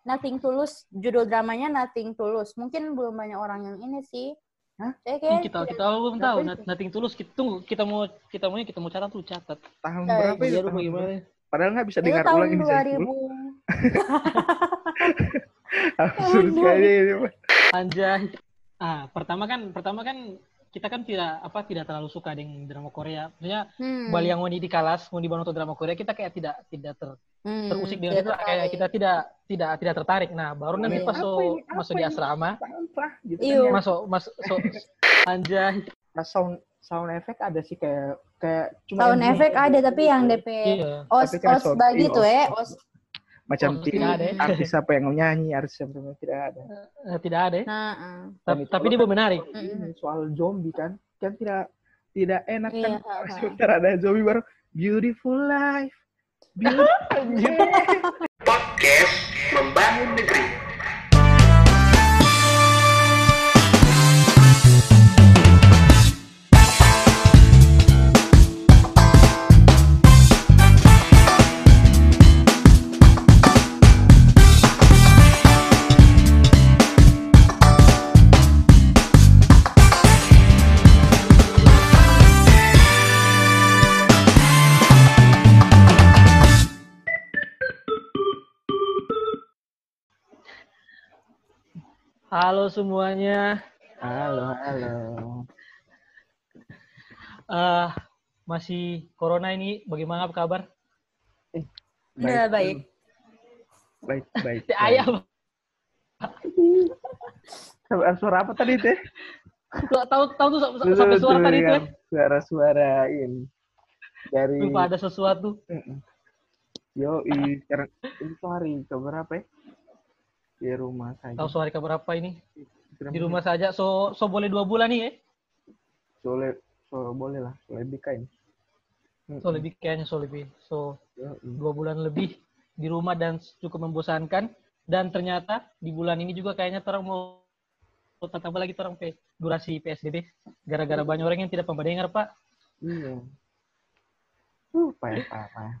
Nothing Tulus, judul dramanya Nothing Tulus. Mungkin belum banyak orang yang ini sih. Hah? Kayak kita kita belum tahu Nothing Tulus kita tunggu kita mau kita mau kita mau catat tuh catat Tahun Eh, berapa lu Tahun berapa? Padahal nggak bisa dengar ulang ini saya. 2000. Absurd Tahun sekali ini. Pak. anjay ah pertama kan pertama kan kita kan tidak apa tidak terlalu suka dengan drama Korea maksudnya Hmm. bali yang mau di kelas mau untuk drama Korea kita kayak tidak tidak ter, Hmm, terusik dengan tidak itu kayak kita tidak tidak tidak tertarik. Nah baru nanti Iya. pas so, masuk di asrama Sampah gitu Iya. kan ya. masuk masuk so, anjay. Nah, sound sound effect ada sih kayak kayak cuma Sound effect ada tapi yang DP iya. os Tapi kan os bagi iya, tuh ya os- macam Oh, tidak ada ya. artis apa yang nyanyi artis yang tidak ada. Eh, tidak ada. Nah, ah. Itu tapi kalau dia menarik. Ini soal zombie kan kan tidak tidak enak kan Iya, sebentar ada zombie baru. Beautiful life Podcast Membangun Negeri. Halo semuanya. Halo halo. Eh masih corona ini bagaimana apa kabar Udah baik. baik. Baik Teh ayam. Suara- suara apa tadi teh? Lo tahu tahu tuh sampai suara tadi itu ya? suara-suara ini dari Lupa ada sesuatu. Yo, sekarang ini tuh hari keberapa ya? Di rumah saja. Tahu suara keberapa ini? Di rumah saja. So so boleh dua bulan nih ya? Soleh, so boleh lah, soleh bikain. So lebih kayaknya so lebih. So dua bulan lebih di rumah dan cukup membosankan. Dan ternyata di bulan ini juga kayaknya orang mau tambah lagi orang P durasi PSBB gara-gara banyak orang yang tidak mendengar pak Iya. Uh, payah parah.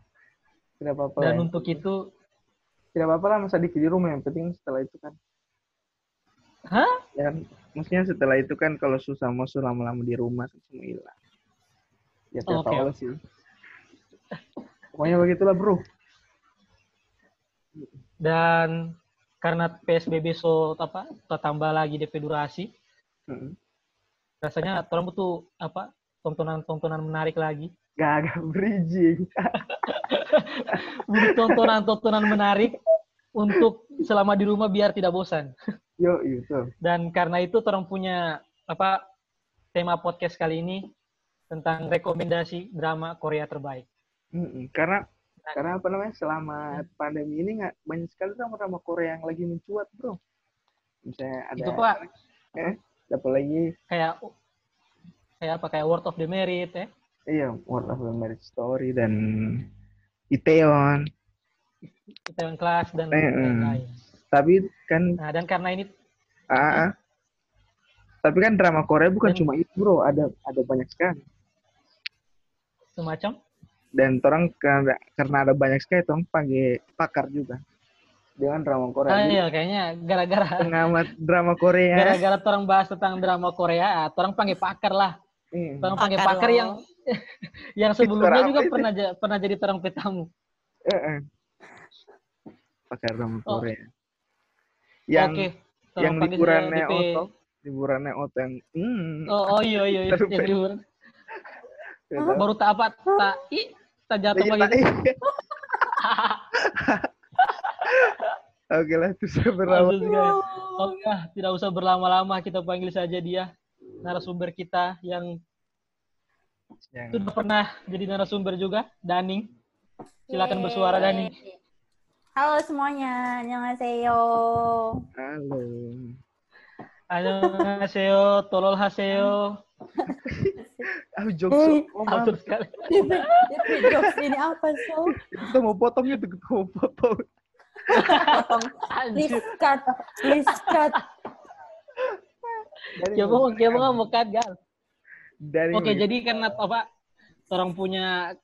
Tidak apa-apa dan ya. untuk itu Tidak apa-apa lah masa dikit di rumah. Yang penting setelah itu kan. hah Ya maksudnya setelah itu kan kalau susah mau lama-lama di rumah semua hilang. Ya tidak Oke. tahu sih. Pokoknya begitulah bro. dan karena PSBB so apa tambah lagi DP durasi Mm. rasanya orang butuh apa tontonan-tontonan menarik lagi Gak agak bridging. butuh tontonan-tontonan menarik untuk selama di rumah biar tidak bosan Yo, itu. dan karena itu orang punya apa tema podcast kali ini tentang rekomendasi drama Korea terbaik Mm-mm. Karena karena apa namanya selama pandemi ini nggak banyak sekali drama-drama Korea yang lagi mencuat bro. Misalnya ada itu pak eh apa lagi kayak kayak apa kayak Word of the Merit ya iya World of the Marriage Story dan Itaewon. yang kelas dan Eh, eh. lain-lain Tapi kan nah dan karena ini ah, ah. tapi kan drama Korea bukan Dan- cuma itu bro, ada ada banyak sekali. semacam Dan orang karena karena ada banyak sekali, orang panggil pakar juga dengan drama Korea. ah, iya kayaknya gara-gara pengamat drama Korea. gara-gara orang bahas tentang drama Korea, ah, orang panggil pakar lah. Hmm. Orang panggil Pakar pakar yang yang sebelumnya juga itu? pernah ja- pernah jadi orang petamu. Pakar drama Oh. Korea. Yang. Orang yang liburannya DP. Liburannya Oto yang hmm, Oh, oh iya iya iya. Yang liburan. Baru tak apa tak i tak jatuh Iya, iya. Oke lah, itu saya berlama. Oke, tidak usah berlama-lama kita panggil saja dia narasumber kita yang Yang sudah pernah jadi narasumber juga, Daning. Silakan bersuara Daning. Halo semuanya, annyeonghaseyo. halo. Annyeonghaseyo, tolol haseo. Ah, jokes. Eh, Oh. Absurd sekali. Itu jokes ini apa so? Kita mau potongnya tuh, kita mau potong. Potong. Please cut, please cut. Dari Ya mau, ya mau mau cut gal. Dari Oke, jadi karena apa? Orang punya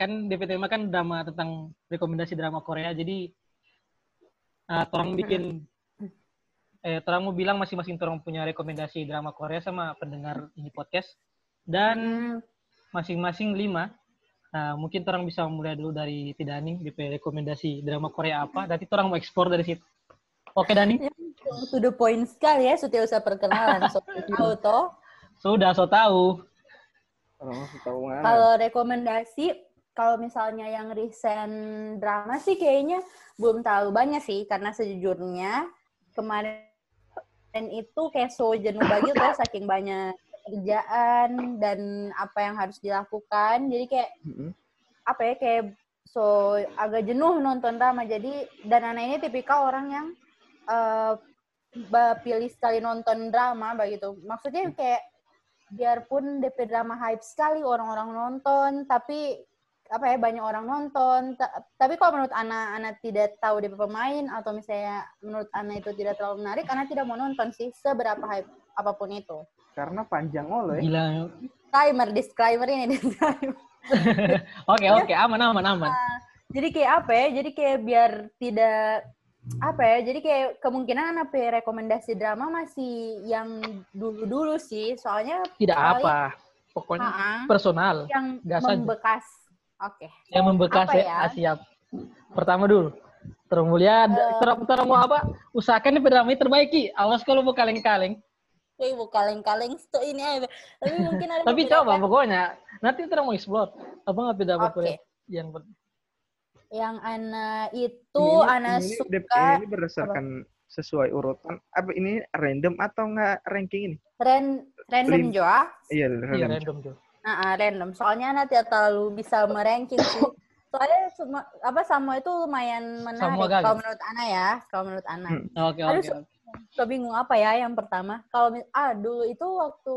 kan DPT mah kan drama tentang rekomendasi drama Korea. Jadi Nah, orang bikin eh orang mau bilang masing-masing orang punya rekomendasi drama Korea sama pendengar ini podcast dan Hmm, masing-masing lima. Nah, mungkin orang bisa mulai dulu dari Tidani, DP rekomendasi drama Korea apa, nanti orang mau ekspor dari situ. Oke, Dani? to the point sekali ya, sudah usah perkenalan. So, tahu toh. Sudah, so tahu. Tahu mana. Kalau rekomendasi, kalau misalnya yang recent drama sih kayaknya belum terlalu banyak sih, karena sejujurnya kemarin itu kayak so jenuh banget tuh saking banyak kerjaan dan apa yang harus dilakukan. Jadi kayak Mm-mm. apa ya kayak so agak jenuh nonton drama. Jadi dan anak ini tipikal orang yang eh, ba- pilih sekali nonton drama begitu. Maksudnya kayak biarpun DP drama hype sekali orang-orang nonton, tapi apa ya banyak orang nonton. Ta- tapi kalau menurut Ana, Ana tidak tahu DP pemain atau misalnya menurut Ana itu tidak terlalu menarik, Ana tidak mau nonton sih seberapa hype apa pun itu. Karena panjang oh ya. Gila. Disclaimer, disclaimer ini disclaimer. Oke, oke, aman, aman, aman. Jadi kayak apa ya? Jadi kayak biar tidak apa ya? Jadi kayak kemungkinan apa ya, rekomendasi drama masih yang dulu-dulu sih. Soalnya Tidak paling- apa. Pokoknya Ha-ha. personal. yang Gas membekas. Oke. Yang membekas Apa ya, ya? ah, siap. Pertama dulu. Terus mulia, Eh. terus terus mau apa? Usahakan di drama ini terbaiki. Awas kalau mau kaleng-kaleng. Wih, bu kaleng-kaleng itu ini aja. Tapi mungkin ada Tapi coba pokoknya. Nanti terus mau explore. Apa nggak beda apa Oke. yang yang Ana itu Ini- Ana ini, suka ini berdasarkan sesuai urutan. Apa ini random atau enggak ranking ini? ran- random Lim- Joa. Iya, Iya, random. tuh. Nah, ah, random. Soalnya Ana tidak terlalu bisa meranking sih. Soalnya semua apa sama itu lumayan menarik kalau menurut Ana ya, kalau menurut Ana. Hmm. Oke, Aduh, oke. oke. So bingung apa ya yang pertama. Kalau ah dulu itu waktu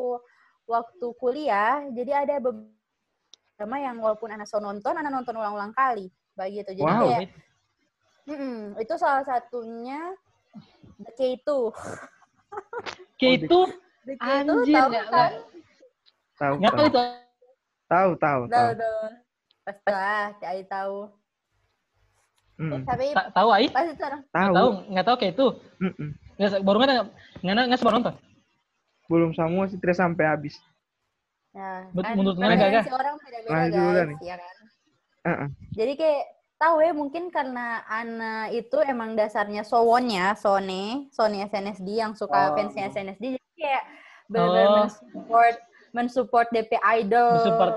waktu kuliah, jadi ada beberapa yang walaupun anak so nonton, anak nonton ulang-ulang kali, begitu. Jadi Wow. kayak mm-mm, itu salah satunya The K2. Oke, itu The K2 anjir tahu nggak kan? nggak Tahu, nggak tahu tahu. itu. Tahu, tahu, Tahu. Pasti lah, Cai tahu. Mm, Tapi Ta- Tahu ai? pasti Nggak Tahu. tahu, nggak tahu kayak itu. Nggak, baru nggak nggak nggak sempat nonton. Belum semua sih tidak sampai habis. ya, Bet- kan menurut Nana preferensi gagah? orang beda-beda dulu, guys, ya kan? Jadi kayak tahu ya mungkin karena Ana itu emang dasarnya Sowonnya, Sony, Sony SNSD yang suka Oh. fansnya SNSD jadi kayak benar-benar Oh. mensupport mensupport DP idol Mensupport.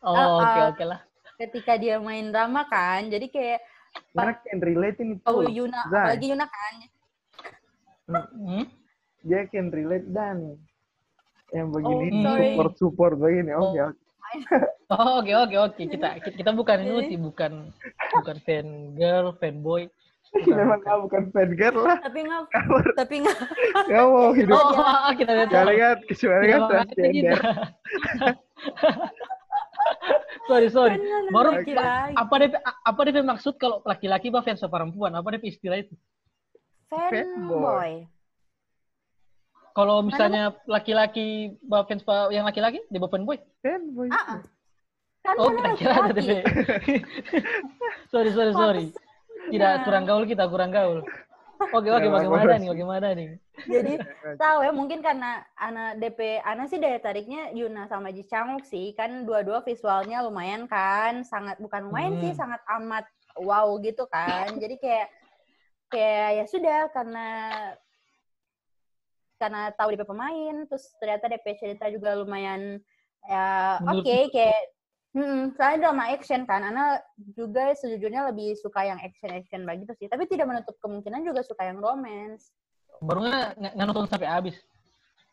Oh, oke ah. oke lah. ketika dia main drama kan. Jadi kayak Karena can relate ini tuh. Yuna Zai. apalagi Yuna kan. Hmm? Dia can relate dan yang begini Oh, support support begini. Oke, Oh. oke. Oh, oke oke oke. Kita kita, kita bukan ini sih, bukan bukan fan girl, fanboy. Bukan, Memang bukan. kamu bukan fan girl lah. Tapi nggak tapi nggak Kamu mau hidup Oh, kita lihat. kalian kecuali kan Kita kita. transgender. sorry sorry. Baru apa DP apa DP maksud kalau laki-laki bah fans perempuan? Apa DP istilah itu? fanboy. Kalau misalnya laki-laki fans yang laki-laki dia fanboy. Fanboy. Ah, ah. Kan Oh, kita kira ada. DP. sorry sorry sorry. Tidak kurang gaul kita kurang gaul. Oke oke bagaimana nih bagaimana nih? Jadi tahu ya mungkin karena anak DP Ana sih daya tariknya Yuna sama Ji Changwook sih kan dua-dua visualnya lumayan kan sangat bukan lumayan sih Hmm. sangat amat wow gitu kan jadi kayak kayak ya sudah karena karena tahu DP pemain terus ternyata DP cerita juga lumayan ya oke Menurut- kayak Hmm, soalnya drama action kan, Ana juga sejujurnya lebih suka yang action-action begitu sih. Tapi tidak menutup kemungkinan juga suka yang romance. Baru nggak nonton sampai habis.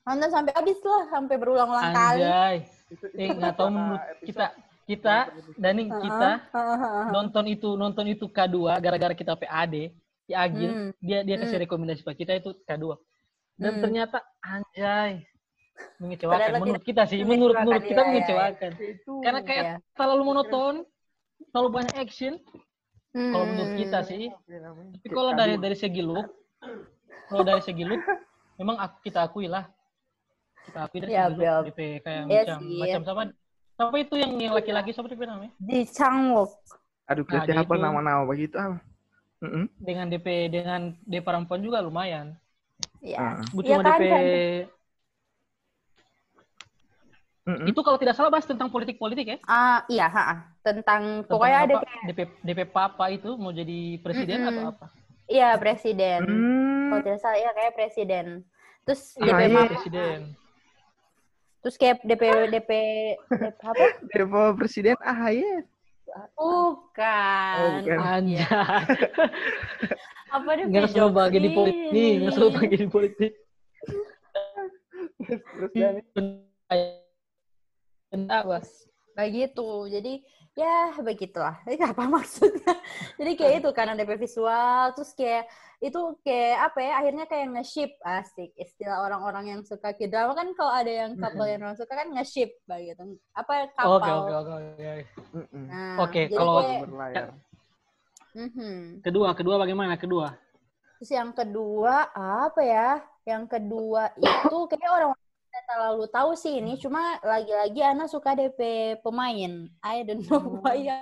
Nonton sampai habis lah, sampai berulang-ulang kali. Anjay. Itu- Eh itu nggak tahu menurut episode- kita kita Dani kita Heeh. nonton itu nonton itu K2 gara-gara kita PAD si Agil Hmm. dia dia kasih Hmm. rekomendasi buat kita itu K2 dan Hmm. ternyata anjay mengecewakan Ternyata menurut kita sih menurut menurut kita iya, iya. mengecewakan Itu karena kayak Iya. terlalu monoton terlalu banyak action kalau menurut Hmm. kita sih tapi kalau dari dari segi look kalau dari segi look memang aku, kita akui lah kita akui dari Ya, segi look DP kayak Iya macam sih. macam sama apa itu yang yang laki-laki siapa DP namanya Di Changwook. Aduh, Nah, berarti dia apa itu- nama-nama begitu apa? Mm-mm. dengan DP dengan DP perempuan juga lumayan. Ya. Ah. Butuh Iya kan, DP kan? Itu kalau tidak salah bahas tentang politik-politik ya. Ah, iya, ha, ha. tentang Tentang pokoknya ada kayak DP DP papa itu mau jadi presiden Mm-mm. atau apa? iya presiden. Hmm. Kalau tidak salah iya kayak presiden. Terus Ah, DP iya. mama, Presiden. terus kayak DP DP, DP apa? Depo presiden AHY. Bukan. Oh, bukan. Anjay. Apa DP Nggak Jokowi? bagian di politik, nggak semua bagian di politik. Terus Dani. Enggak, Bas. Kayak gitu. Jadi ya begitulah. Ini apa maksudnya? Jadi kayak itu karena DP visual terus kayak itu kayak apa ya akhirnya kayak nge-ship asik istilah orang-orang yang suka ke drama kan kalau ada yang couple yang orang suka kan nge-ship begitu apa kapal Oke, oke, oke, oke. Nah, kalau- Mhm. Kedua, kedua bagaimana? Kedua. Terus yang kedua apa ya? Yang kedua itu kayak orang tidak terlalu tahu sih ini, cuma lagi-lagi Ana suka DP pemain. I don't know why ya.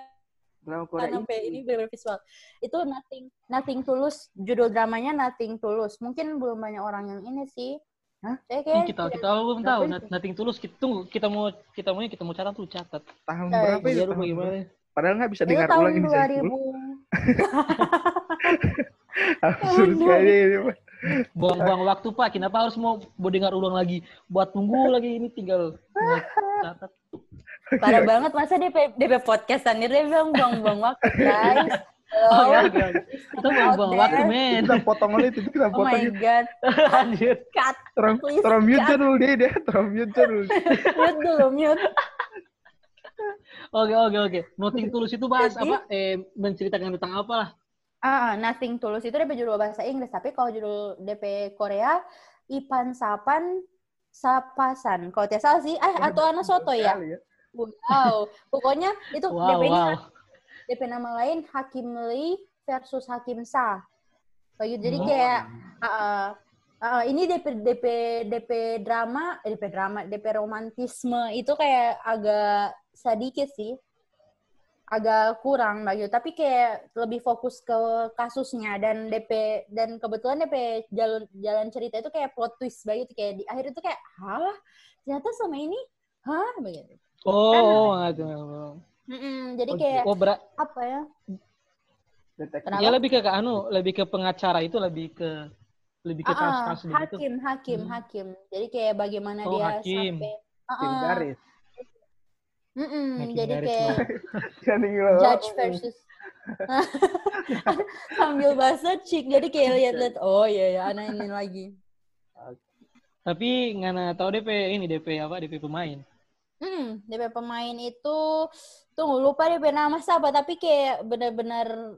Drama Korea Karena ini. ini visual. Itu nothing nothing tulus. Judul dramanya nothing tulus. Mungkin belum banyak orang yang ini sih. Hah? Kayak kita kita belum tahu. Nothing tulus. Kita tunggu. Kita mau kita mau kita mau catat tuh catat. Tahun Eh, berapa itu? Biar Tahun bagaimana? berapa? Padahal nggak bisa itu dengar tahun ulang ini. Saiful. 2000. Absurd sekali ini. Pak. Buang-buang waktu Pak. Kenapa harus mau mau dengar ulang lagi? Buat tunggu lagi ini tinggal catat. Parah banget masa DP DP podcast sendiri dia bilang buang-buang waktu, guys. Oh, Hello. ya, oke, oke. Kita buang-buang waktu, men. Kita potong aja itu kita Oh my potong. god. Anjir. Cut. Terus mute cut. dulu deh deh. Terus mute dulu. Mute dulu, mute. Oke, oke, oke. Nothing tulus itu bahas Jadi- apa? Eh, menceritakan tentang apa lah? Ah, Nothing Tulus itu DP judul bahasa Inggris, tapi kalau judul DP Korea Ipan Sapan Sapasan. Kalau tidak salah sih, eh atau Ana Soto ya. Sekali Wow. Pokoknya itu Wow, DP ini wow. DP nama lain Hakim Lee versus Hakim Sa. Kayak gitu. Jadi Oh. kayak ah, ah, ini DP DP DP drama, eh, DP drama, DP romantisme itu kayak agak sedikit sih. Agak kurang gitu, tapi kayak lebih fokus ke kasusnya dan DP dan kebetulan DP jalan jalan cerita itu kayak plot twist begitu kayak di akhir itu kayak hah ternyata sama ini hah begitu. Oh, Kan- oh, nggak Mm-mm, jadi Oh, kayak Oh, berat. apa ya? Kenapa? Ya lebih ke, ke anu, lebih ke pengacara itu lebih ke lebih ke Ah, ah, kasus-kasus begitu. hakim, hakim, Hmm. hakim. Jadi kayak bagaimana Oh, dia hakim. sampai Ah, Tim ah. garis. Mm-mm, Hakim jadi kayak judge versus sambil bahasa chick. Jadi kayak lihat-lihat oh iya ya anak ini lagi. Tapi ngana tahu DP ini DP apa? DP pemain. Hmm, DP pemain itu tunggu lupa DP nama siapa tapi kayak benar-benar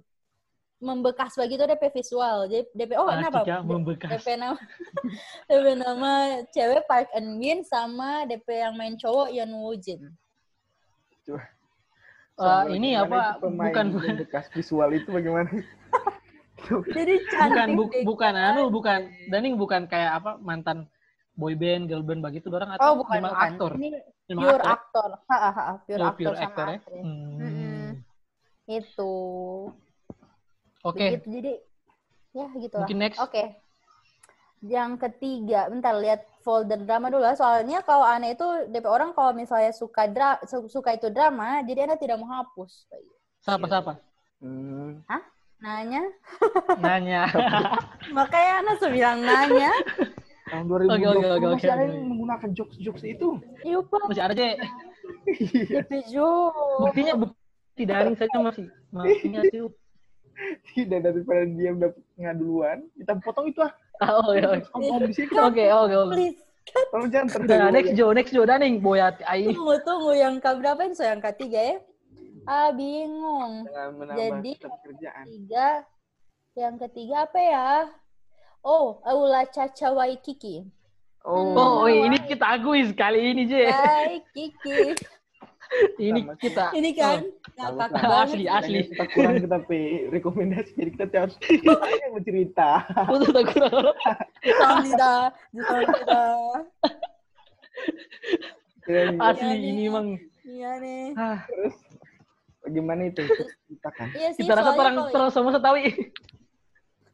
membekas begitu DP visual. Jadi DP oh Ah, kenapa? Membekas. DP nama DP nama cewek Park Eun Bin sama DP yang main cowok Yeon Woo Jin. Ah, Sama ini apa? Bukan bekas visual itu bagaimana? Jadi bukan cantik bu- deh. bukan anu bukan Daning bukan kayak apa mantan boy band, girl band begitu orang Oh atau bukan memang bukan. aktor. Ini Memang pure aktor. aktor. Ha, ha, ha, pure Oh, aktor pure sama actor ya. Hmm. Mm-mm. Itu. Oke, Begitu jadi ya gitu lah. Mungkin next. Oke. Yang ketiga, bentar lihat folder drama dulu lah. Soalnya kalau aneh itu DP orang kalau misalnya suka dra su- suka itu drama, jadi anda tidak mau hapus. siapa siapa? Hmm. Nanya, Nanya. makanya anak bilang nanya. Tahun 2020 Oke, oke, oke, masih oke, ada yang menggunakan jokes-jokes itu. Iya pak, Masih ada Cek. DP Jo. Buktinya bukti daring saja masih. Masihnya sih. Tidak daripada dia udah ngaduluan, kita potong itu ah. Ah, Oh, ya. oke. Om-om di sini kita Oke, oke, oke. Please, tolong jangan Nah, terlalu next Jo, next Jo Daning boyat ai. tunggu tunggu yang ke berapa ini? So yang ketiga ya? Ah bingung. Jadi- pekerjaan. Ketiga, yang ketiga apa ya? Oh, Aula Caca Waikiki. Oh, Oh, ini kita akui sekali ini, Je. Hai Kiki. Ini Sama. kita. Ini kan Sama, ngakak sama. banget. Asli, sih. asli. Kita kurang kita pe rekomendasi jadi kita harus kita yang bercerita. Oh, Betul tak kurang. Tidak. Dan Asli Iya, ini nih. emang. Iya nih. Ah, terus Gimana itu? Ceritakan. Iya sih, Kita rasa terang terang semua tahu.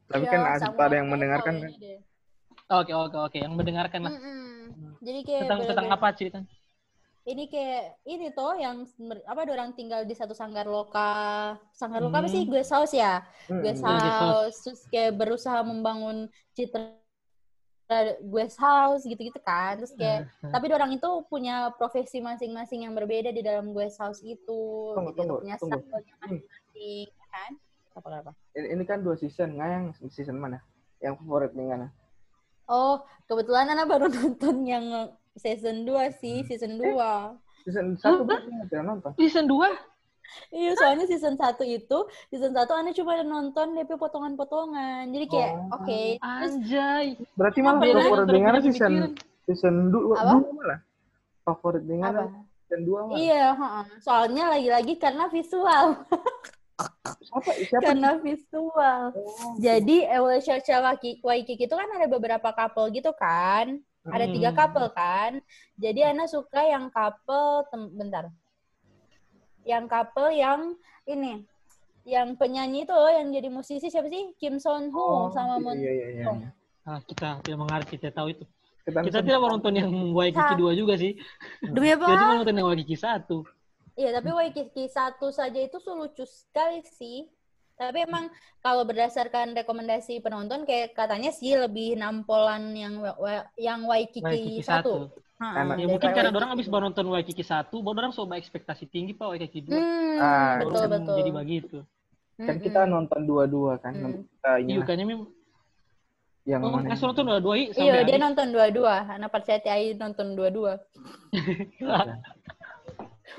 Tapi Iya, kan sama ada yang mendengarkan kan. Oke oke oke, yang mendengarkan lah. Jadi kayak Tentang tentang apa ceritanya? Ini kayak ini toh yang apa ada orang tinggal di satu sanggar loka. Sanggar loka apa sih? Hmm. Guest house ya? Guest house. house. Terus kayak berusaha membangun citra guest house gitu-gitu kan. Terus kayak Nah, tapi orang itu punya profesi masing-masing yang berbeda di dalam guest house itu. Tunggu, gitu. tunggu, punya tunggu. style-nya masing-masing, ya kan? Apa apa? Ini, ini kan dua season, nggak yang season mana? Yang favorit nih mana? Oh, kebetulan Ana baru nonton yang season 2 sih, season 2. Season satu berarti nggak tidak nonton. Season 2? Iya, soalnya season 1 itu, season 1 Ana cuma nonton DP potongan-potongan. Jadi kayak, Oh. oke. Terus, Anjay. Berarti malah Beda, favorit dengan season season dua, Apa? dua malah. Favorit dengan apa? season dua malah. Iya, heeh. soalnya lagi-lagi karena visual. Siapa? Siapa? karena visual. Oh, Jadi, Ewa Waki- Waikiki itu kan ada beberapa couple gitu kan. Ada Hmm. tiga couple kan. Jadi Ana suka yang couple, tem- bentar. Yang couple yang ini, yang penyanyi itu loh, yang jadi musisi siapa sih? Kim Son Ho Oh, sama iya, Moon iya, iya, iya. Song. Ah, kita tidak mengerti, tidak tahu itu. Kita, Kita tidak mau nonton yang Waikiki 2 juga sih. Demi apa? Kita cuma nonton yang Waikiki 1. Iya, tapi Waikiki satu saja itu tuh lucu sekali sih. Tapi emang kalau berdasarkan rekomendasi penonton kayak katanya sih lebih nampolan yang yang Waikiki, Waikiki satu. 1. Ha-ha, Karena- Ya mungkin karena orang habis dua. baru nonton Waikiki 1, baru orang coba ekspektasi tinggi Pak Waikiki 2. Hmm, Ah, betul Baru betul. Jadi begitu. kan kita Mm-mm. nonton dua-dua kan. Hmm. Nanti kita ini Iya kayaknya memang. yang Oh, mana? kasih nonton dua-dua Iya, dia nonton dua-dua. Anak percaya nonton dua-dua.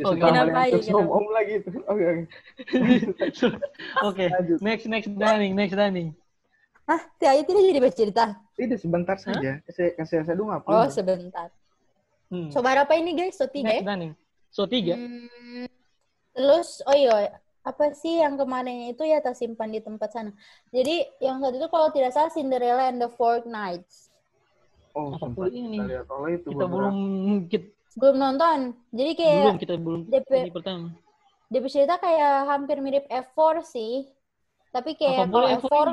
Oh, Suka kenapa, kenapa? om-om lagi itu. Oke, oke. Oke, next next Daning, next Daning. Hah, si Ai tidak jadi bercerita? Ini sebentar saja. Kasih kasih saya dulu Oh, ngapain? sebentar. Hmm. Coba apa ini guys? So tiga Next ya? Daning. So tiga. Hmm, terus, oh iya, apa sih yang kemarin itu ya tersimpan di tempat sana. Jadi yang satu itu kalau tidak salah Cinderella and the Four Knights. Oh, Apa sempat ini? kita lihat oleh itu Kita belum kita, Belum nonton. Jadi kayak belum kita belum DP. ini pertama. dia cerita kayak hampir mirip F4 sih. Tapi kayak Apa kalau boleh F4 F4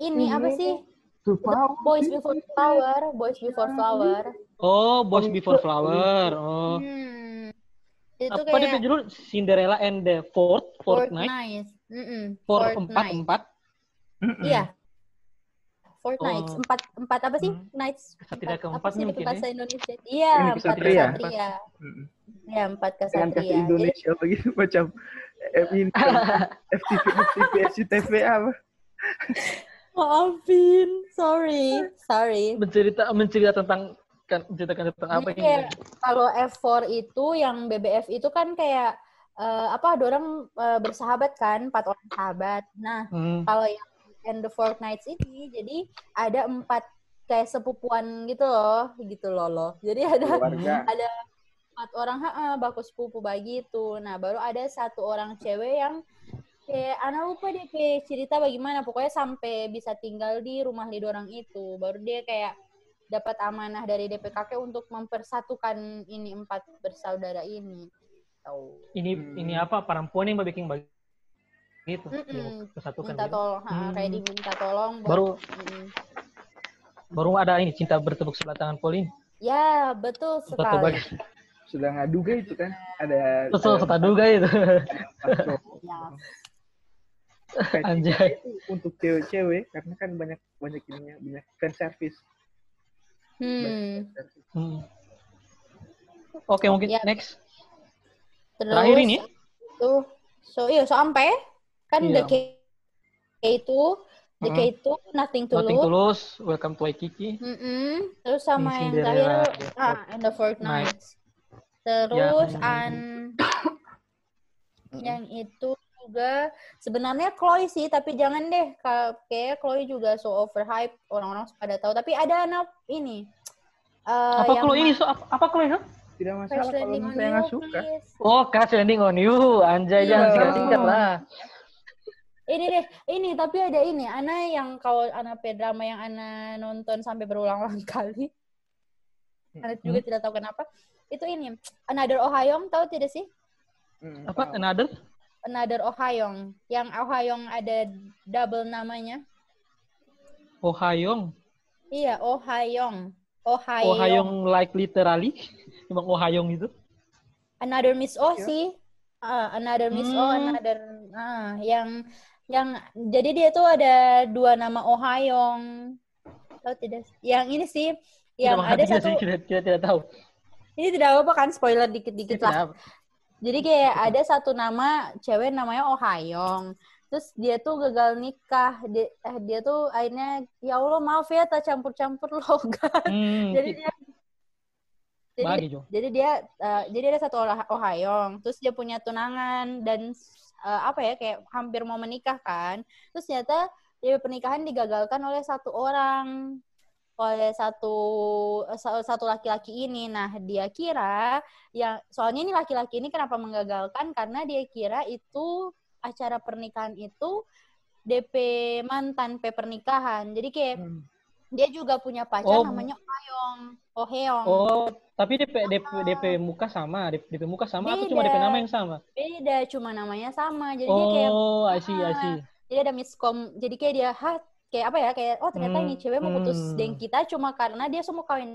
ini apa sih? Tuh, The Pak. Boys Before Flower, Boys Before Flower. Oh, Boys Before Flower. Oh. Hmm. Itu Apa dia kayak judul Cinderella and the Fourth Night? Night. Mm-mm, Four Fourth empat empat. Mm-mm. Iya. Fourth Oh. Nights. Empat, empat apa sih? Hmm. Nights. Kesatria Empat- keempat apa sih mungkin bahasa ya? Indonesia? Iya, Ini empat kesatria. kesatria. Iya, empat Dengan kasih kesatria. Jadi, Indonesia begitu macam eh, ini FTV FTV SCTV apa? maafin. Sorry. Sorry. Mencerita mencerita tentang kan menceritakan tentang apa ini? kayak kalau F4 itu yang BBF itu kan kayak eh, apa ada orang eh, bersahabat kan, empat orang sahabat. Nah, Hmm. kalau yang and the Four Nights ini jadi ada empat kayak sepupuan gitu loh, gitu loh loh. Jadi ada Keluarga. ada empat orang ha baku sepupu begitu. Nah, baru ada satu orang cewek yang kayak anak lupa dia kayak cerita bagaimana pokoknya sampai bisa tinggal di rumah lido orang itu. Baru dia kayak dapat amanah dari DP kakek untuk mempersatukan ini empat bersaudara ini. Tahu. Ini Hmm. ini apa? Perempuan yang bikin bagi gitu. Mm-mm. yang Kesatukan Minta gitu. tolong, ha, Hmm. kayak diminta tolong. Baru Mm-mm. baru ada ini cinta bertepuk sebelah tangan Pauline. Ya, betul Betul sekali. Sudah ngaduga itu kan ada Betul, ada kata duga itu. Ya. Kayak Anjay. itu untuk cewek-cewek karena kan banyak banyak ininya banyak fan service. Hmm. Hmm. Oke, mungkin Ya. next. Terus Terakhir ini. Tuh, so iya sampai kan Iya. the K itu the K Mm-mm. itu nothing to Nothing lose. tulus, welcome to Waikiki. Mm-mm. Terus sama yang terakhir The ah and the Fourth Night. Terus Ya. an yang itu juga sebenarnya Chloe sih tapi jangan deh ka- kayak Chloe juga so overhype orang-orang pada tahu tapi ada anak ini eh, apa kalau ini so apa, apa ini? so? Tidak masalah kalau Landing on misalnya You, nggak suka. please. Oh, Crash Landing on You. Anjay, Iya. jangan singkat-singkat lah. Ini deh, ini tapi ada ini, Ana yang kalau Ana pe drama yang Ana nonton sampai berulang-ulang kali. Ana juga Hmm. tidak tahu kenapa. Itu ini, Another Ohio, tahu tidak sih? Mm, Apa? tahu. Another? another Oh Ha-young. Yang Oh Ha-young ada double namanya. Oh Hayong. Iya, Oh Ha-young. Oh Oh Ha-young. Hayong like literally. Emang Oh Hayong itu. Another Miss O Ya. sih. Ah, another Miss O, Hmm. another ah yang yang jadi dia tuh ada dua nama Oh Ha-young. Tahu tidak? Yang ini sih yang Tidak ada satu sih, kita, kita tidak tahu. ini tidak apa kan spoiler dikit-dikit lah. tidak. Jadi kayak ada satu nama cewek namanya Oh Ha-young. Terus dia tuh gagal nikah. Dia, eh, dia tuh akhirnya ya Allah maaf ya tak campur-campur logat. Hmm, jadi ki- dia jadi, bagi jadi dia eh, jadi ada satu orang Oh Ha-young. Terus dia punya tunangan dan eh, apa ya kayak hampir mau menikah kan. Terus ternyata dia pernikahan digagalkan oleh satu orang oleh satu sa- satu laki-laki ini. Nah, dia kira yang soalnya ini laki-laki ini kenapa menggagalkan karena dia kira itu acara pernikahan itu DP mantan P pernikahan. Jadi kayak Hmm. dia juga punya pacar Oh. namanya Heong. Oh Heong. Oh, tapi DP DP DP muka sama, DP, DP muka sama atau cuma Beda. DP nama yang sama? Beda, cuma namanya sama. Jadi dia kayak Oh, I see, I see. jadi ada miskom. Jadi kayak dia hah kayak apa ya kayak oh ternyata Hmm, ini cewek mau putus hmm. dengan kita cuma karena dia semua kawin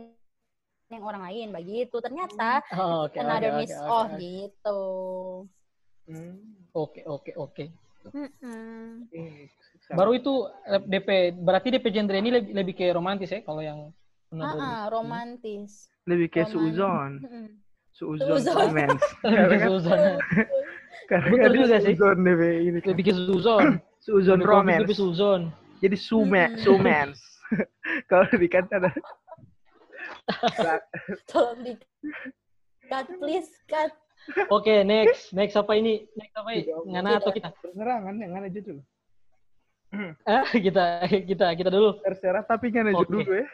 yang orang lain begitu. Ternyata Oh, oke, another oke, miss oke, oh oke. gitu. Hmm. Oke, oke, oke. Baru itu eh, DP, berarti DP genre ini lebih, lebih ke romantis ya kalau yang Ah, ah, romantis. lebih kayak suuzon. Suuzon Suuzon. romance. Suzon. Karena Betul kan juga sih. Suuzon ini. kan. Lebih ke Suzon. Suuzon komik, romance. Lebih Suzon. Jadi sume, Hmm. sumens. Kalau di kan ada Tolong di cut please cut. Oke, next. Next apa ini? Next apa ini? Ngana atau kita? Terserah kan yang ada aja dulu. Eh, kita kita kita dulu. Terserah tapi kan aja Oke. dulu ya.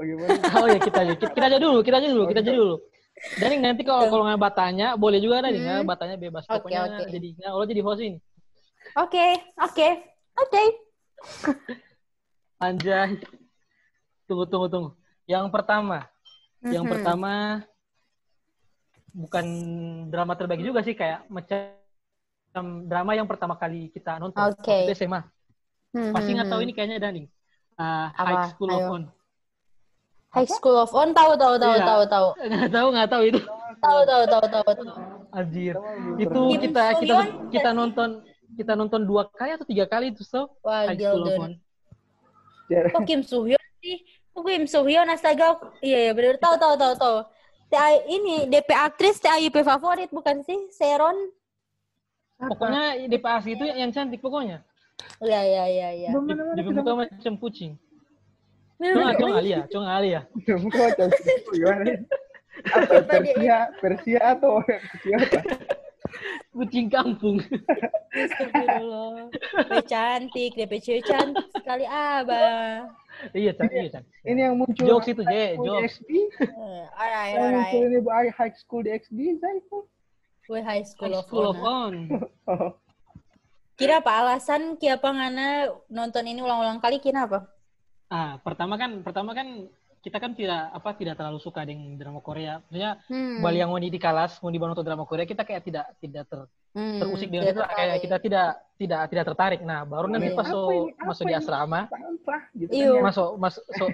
Bagaimana? Oh ya kita aja. Kita, kita aja dulu, kita aja dulu, kita aja dulu. Dan nanti kalau kalau nggak batanya, boleh juga nih, Hmm. nggak batanya bebas. Oke, Pokoknya oke. jadi nggak Allah jadi host ini. Oke, oke. Oke. Anjay. Tunggu, tunggu, tunggu. Yang pertama, yang Mhm. pertama bukan drama terbagi juga sih kayak macam drama yang pertama kali kita nonton Oke. waktu SMA. Mhm. Pasti nggak tahu ini kayaknya Daning. Ah, Apa? High School of Ayo. High School of On tahu tahu tahu Iya. tahu tahu. Nggak tahu, nggak tahu itu. Tahu tahu tahu tahu tahu. Anjir. Itu Kim kita kita kita nonton kita nonton dua kali atau tiga kali itu so Wah, High School of. On. Kok Kim So Hyun sih? Kok Kim So Hyun astaga. Iya iya benar tahu tahu tahu tahu. TI ini DP aktris TIP favorit bukan sih? Seron. Pokoknya DP asli itu yang cantik pokoknya. Iya iya iya iya. Di, di muka macam kucing. Bener. cuma Alia, cuma Alia. Gimana? Apa? Persia, Persia atau Persia apa? Kucing kampung. Astagfirullah. Cantik, DP cewek cantik sekali abah. iya, Cang. Iya, Cang. Ini yang muncul Jokes itu, Je, di jokes. XD. Eh, Alright Yang muncul alright. ini bu high school di XD, Zaiful. Gue high school High of School of On. On. Oh, Kira apa alasan kiapa ngana nonton ini ulang-ulang kali kira apa? Ah, pertama kan pertama kan kita kan tidak apa tidak terlalu suka dengan drama Korea. Maksudnya Hmm. bali yang mau di kelas, mau dibangun nonton drama Korea, kita kayak tidak tidak ter, Hmm, terusik dengan itu, kayak kita tidak tidak tidak tertarik. Nah, baru nanti Iya. pas so, masuk di asrama, sampah gitu kan ya. masuk masuk so,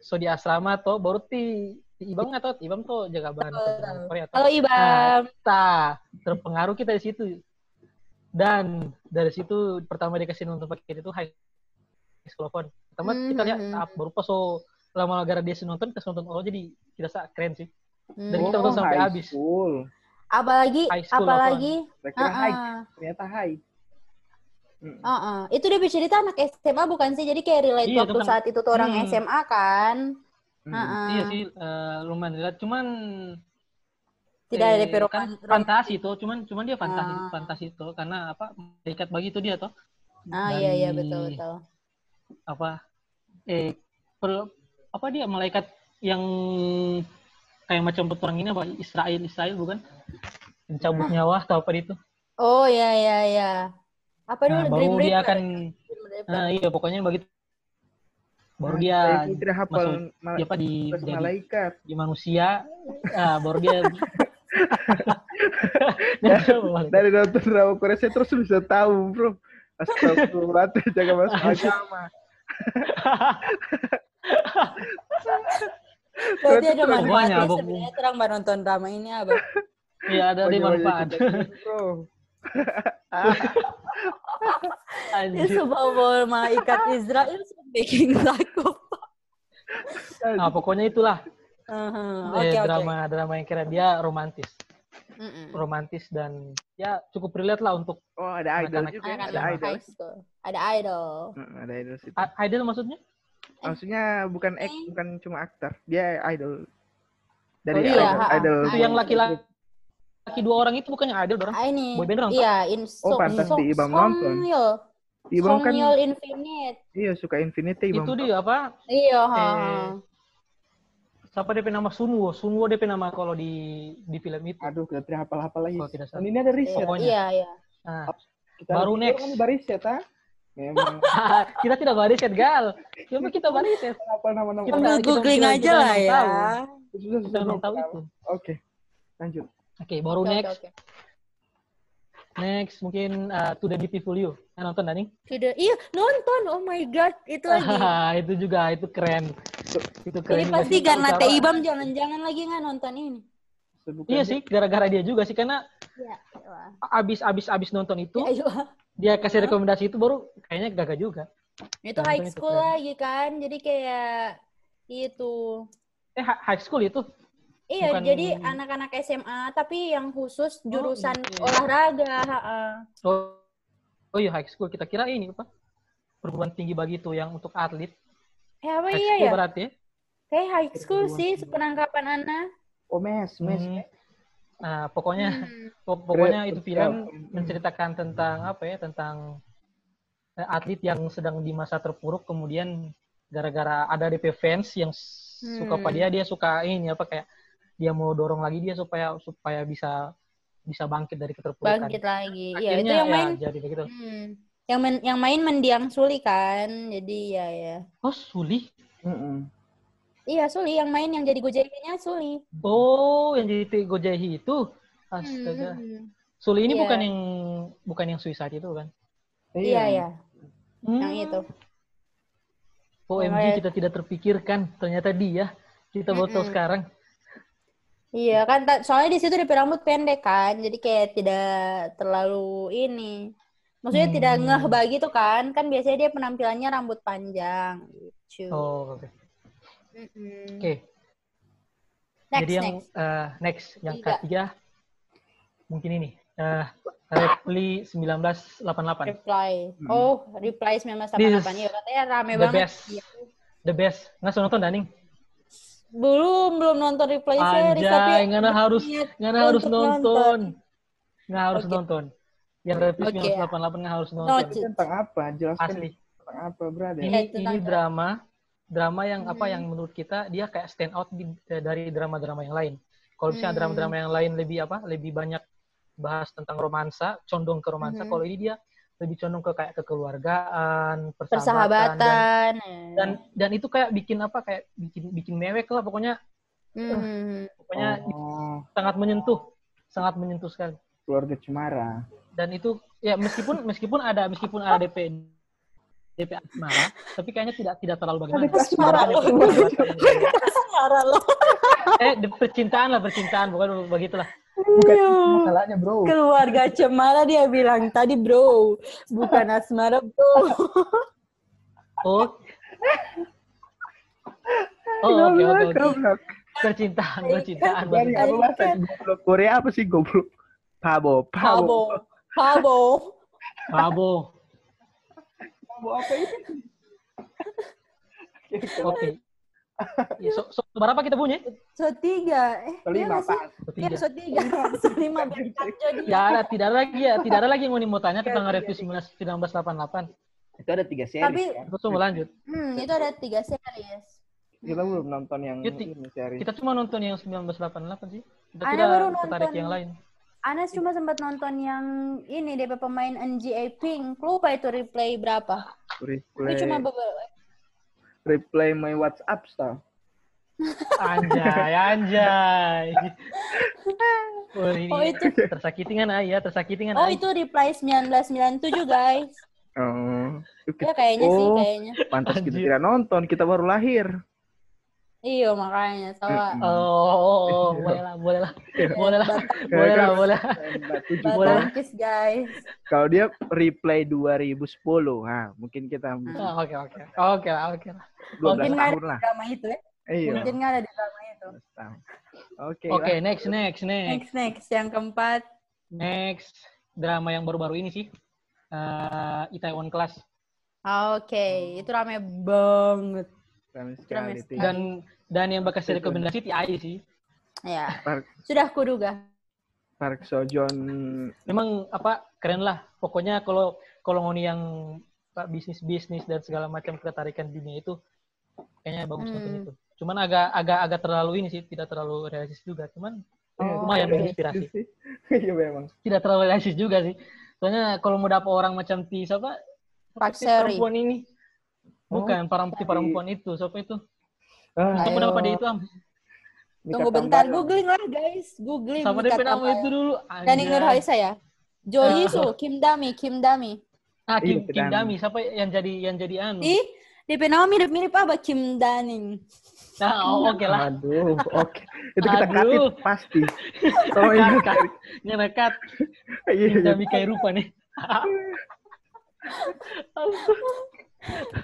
so di asrama tuh baru ti ti Ibam nggak tahu, Ibam tuh jaga bahan drama. Korea. Halo Ibam. Nah, terpengaruh kita di situ. Dan dari situ pertama dikasih nonton paket itu High School of Fun. Pertama kita lihat Mhm. ah, baru pas so lama gara dia nonton kita nonton oh jadi kita sa keren sih. Dan Hmm. kita nonton sampai high habis. School. Apalagi High school apalagi Saya kira high, uh-uh. ternyata high. Hmm. Uh-uh. Itu dia cerita anak SMA bukan sih? Jadi kayak relate Iya, waktu tentang- saat itu tuh orang Hmm. SMA kan. Hmm. Uh-uh. Iya sih eh, lumayan lihat cuman Tidak ada eh, kan fantasi itu cuman cuman dia fantasi Ah. fantasi itu karena apa malaikat bagi itu dia toh Ah iya iya Dari- betul betul. Apa eh per- apa dia malaikat yang kayak macam petualang ini apa Israel Israel bukan mencabut nyawa atau apa itu Oh iya iya iya. Apa dulu nah, Dream baru dia Reaper? akan nah, iya pokoknya begitu baru Nah, dia tidak hafal masuk mal- apa di malaikat. di manusia ah, baru dia. Dari nonton drama Korea saya terus bisa tahu, bro. Astagfirullah, jaga masuk agama. Berarti ada manfaatnya Pokoknya, Bang. sebenarnya terang mbak nonton drama ini apa? Iya ada di manfaat. Dia Anjir. sebab bawa malaikat Israel bikin laku. Nah, pokoknya itulah Aha, eh, Oke oke. drama drama yang kira dia romantis, Mm-mm. romantis dan ya cukup relate lah untuk Oh, ada idol juga. ya? Anak-anak Ada idol. Ada idol. Hmm, Ada idol sih. I- idol maksudnya? Maksudnya bukan ek, Eh. bukan cuma aktor, dia idol. Oh, Dari iya, idol, ha-ha. idol. Itu yang laki-laki laki dua orang itu bukannya idol orang? Ah, ini. Boyband orang? Iya, in Oh, pantas di Ibam nonton. Ibam kan Infinite. iya suka Infinity Ibam. Itu dia apa? Iya, ha. Eh, Siapa DP nama Sunwo? Sunwo DP nama kalau di di film itu. Aduh, kita tidak hafal-hafal lagi. Kalau tidak salah. Ini ada riset. Pokoknya. Iya, iya. Nah, Kita Baru next. Kan bariset, ah. Memang kita tidak bariset gal. Coba kita bariset. apa nama-nama. Kita- kita- googling kita- aja kita lah ya. tahu. Susah, susah, Kita tahu itu. Oke. Lanjut. Oke, baru Oke, next. oke, oke. Next mungkin uh, To the Beautiful You. Nah, nonton Dani? Sudah, iya nonton. Oh my god, itu lagi. itu juga itu keren. Itu keren. Ini pasti karena Teh Ibam jangan-jangan lagi nggak nonton ini. Sebutkan Iya dia. sih, gara-gara dia juga sih karena Iya. wah. abis abis abis nonton itu Ya, dia kasih rekomendasi itu baru kayaknya gagal juga. Itu Nonton high itu school keren. lagi kan. Jadi kayak itu. Eh hi- high school itu? Iya, Bukan- jadi anak-anak SMA tapi yang khusus jurusan iya. olahraga. Oh, oh iya high school. Kita kira ini apa? Perguruan tinggi begitu yang untuk atlet. Eh apa High iya ya? berarti ya? Kayak high school sih penangkapan Ana. Oh, mes, mes. Hmm. Nah, pokoknya Hmm. pok- pokoknya itu film Hmm. menceritakan tentang apa ya? Tentang eh, atlet yang sedang di masa terpuruk kemudian gara-gara ada DP fans yang s- suka Hmm. pada dia dia suka ini apa kayak dia mau dorong lagi dia supaya supaya bisa bisa bangkit dari keterpurukan. Bangkit lagi. Iya, itu yang ya, main jadi begitu. hmm. Yang main yang main mendiang Suli kan. Jadi ya ya. Oh, Suli. Mm-mm. Iya, Suli yang main yang jadi Gojeknya Suli. Oh, yang jadi Jahi itu. Astaga. Hmm. Suli ini Iya. bukan yang bukan yang suicide itu kan? Iya, iya. Yang Hmm. itu. OMG Makanya- kita tidak terpikirkan ternyata dia. Kita baru tahu Mm-mm. sekarang. Iya kan, soalnya di situ rambut pendek kan, jadi kayak tidak terlalu ini. Maksudnya tidak Hmm. ngeh begitu kan, kan biasanya dia penampilannya rambut panjang gitu. Oh, oke. Mm-mm. Oke. Next, Jadi yang next. eh, next yang Tiga. ketiga mungkin ini. Eh Repli 1988. Reply. Hmm. Oh, Reply 1988. This Iya, katanya rame the banget. best. Iya. The best. Nggak nonton Daning? Belum, belum nonton Reply series, tapi Anjay, nggak harus nggak harus nonton. Nggak harus Oke. nonton. Yang Repli Oke. 1988 nggak harus nonton. Noted. Ini tentang apa? Jelaskan Asli. tentang apa, brother? Ini Ya, ini drama drama yang apa Hmm. yang menurut kita dia kayak stand out di- eh, dari drama-drama yang lain. Kalau misalnya Hmm. drama-drama yang lain lebih apa? Lebih banyak bahas tentang romansa, condong ke romansa. Mhm. Kalau ini dia lebih condong ke kayak kekeluargaan, persahabatan, dan, persahabatan. dan dan itu kayak bikin apa? Kayak bikin bikin mewek lah pokoknya. Hmm. Pokoknya Oh, sangat menyentuh, sangat menyentuh sekali. keluarga Cemara. Dan itu ya meskipun meskipun ada meskipun ada DP DP asmara, tapi kayaknya tidak tidak terlalu bagaimana. Ada asmara loh. persahabatan. Marah lo. eh di- percintaan lah percintaan bukan begitulah Bukan Iya. masalahnya, bro. Keluarga Cemara dia bilang tadi bro, bukan asmara bro. oh oh oke oke oke Goblok. percintaan percintaan Dari apa bahasa goblok Korea apa sih goblok? Pabo, Pabo, pabo. Pabo. Pabo Pabo apa itu? oke Ya, so, so, berapa kita punya So tiga, eh Kelima, iya nggak sih? Pak. Iya, Tiga. so tiga, so lima tidak ada tidak ada lagi ya tidak ada lagi yang mau mau tanya tentang review 1988 Itu ada tiga seri. Tapi- kan? terus mau lanjut Hmm, itu ada tiga series. Kita belum nonton yang ini seri. kita cuma nonton yang 1988 sih kita tidak baru tertarik nonton. yang lain Anas cuma sempat nonton yang ini DP pemain NGA Pink. Lupa itu replay berapa. Replay, Itu cuma beberapa. replay my WhatsApp style. anjay anjay Oh, ini Oh, itu. tersakiti kan ah, iya tersakiti kan. Oh itu reply 1997 guys. Oh, Ya kayaknya sih Oh, kayaknya. pantas kita tidak nonton, kita baru lahir. Iya makanya sama. Oh, oh, oh, boleh lah, boleh lah, boleh lah, boleh lah, boleh. Batu Boleh. guys. Kalau dia replay 2010, nah mungkin kita Oh, Oke, oke, oke lah, oke lah. 12 Mungkin nggak ada lah. di drama itu ya. Iya. Mungkin nggak ada di drama itu. 12 tahun. Oke. Oke, lah. next, next, next, Next next yang keempat. next. Drama yang baru-baru ini sih, eh Itaewon Class. Ah, Oke, itu rame banget. Keren sekali. sekali. Ting. Dan dan yang bakal saya rekomendasi TI sih. Ya, Park, sudah kuduga. Park Sojon Memang apa keren lah. Pokoknya kalau kalau ngoni yang bisnis bisnis dan segala macam ketertarikan dunia itu kayaknya bagus Hmm. nonton itu. Cuman agak agak agak terlalu ini sih, tidak terlalu realistis juga. Cuman Oh, lumayan menginspirasi. Iya memang. Tidak terlalu realistis juga sih. Soalnya kalau mau dapat orang macam Ti siapa? Pak Seri. perempuan ini. Oh, Bukan, para si si- perempuan itu, siapa itu? Ah, Ayo. nama dia itu, Am? Tunggu bentar, googling lah guys. Googling. Sama dia nama itu dulu. Dan Nur. Haisa ya. Jo. Yisu, Kim Dami, Kim Dami. Ah, Kim, Iya, Kim Dami. Dami. Siapa yang jadi yang jadi anu? Ih, DP nama mirip-mirip apa? Kim Daning. Nah, oh, oke lah. Aduh, oke. Itu kita Aduh. katit pasti. Kalau ingat Kat, kat. Ngerekat. Iya, Kim iya. Dami kayak rupa nih.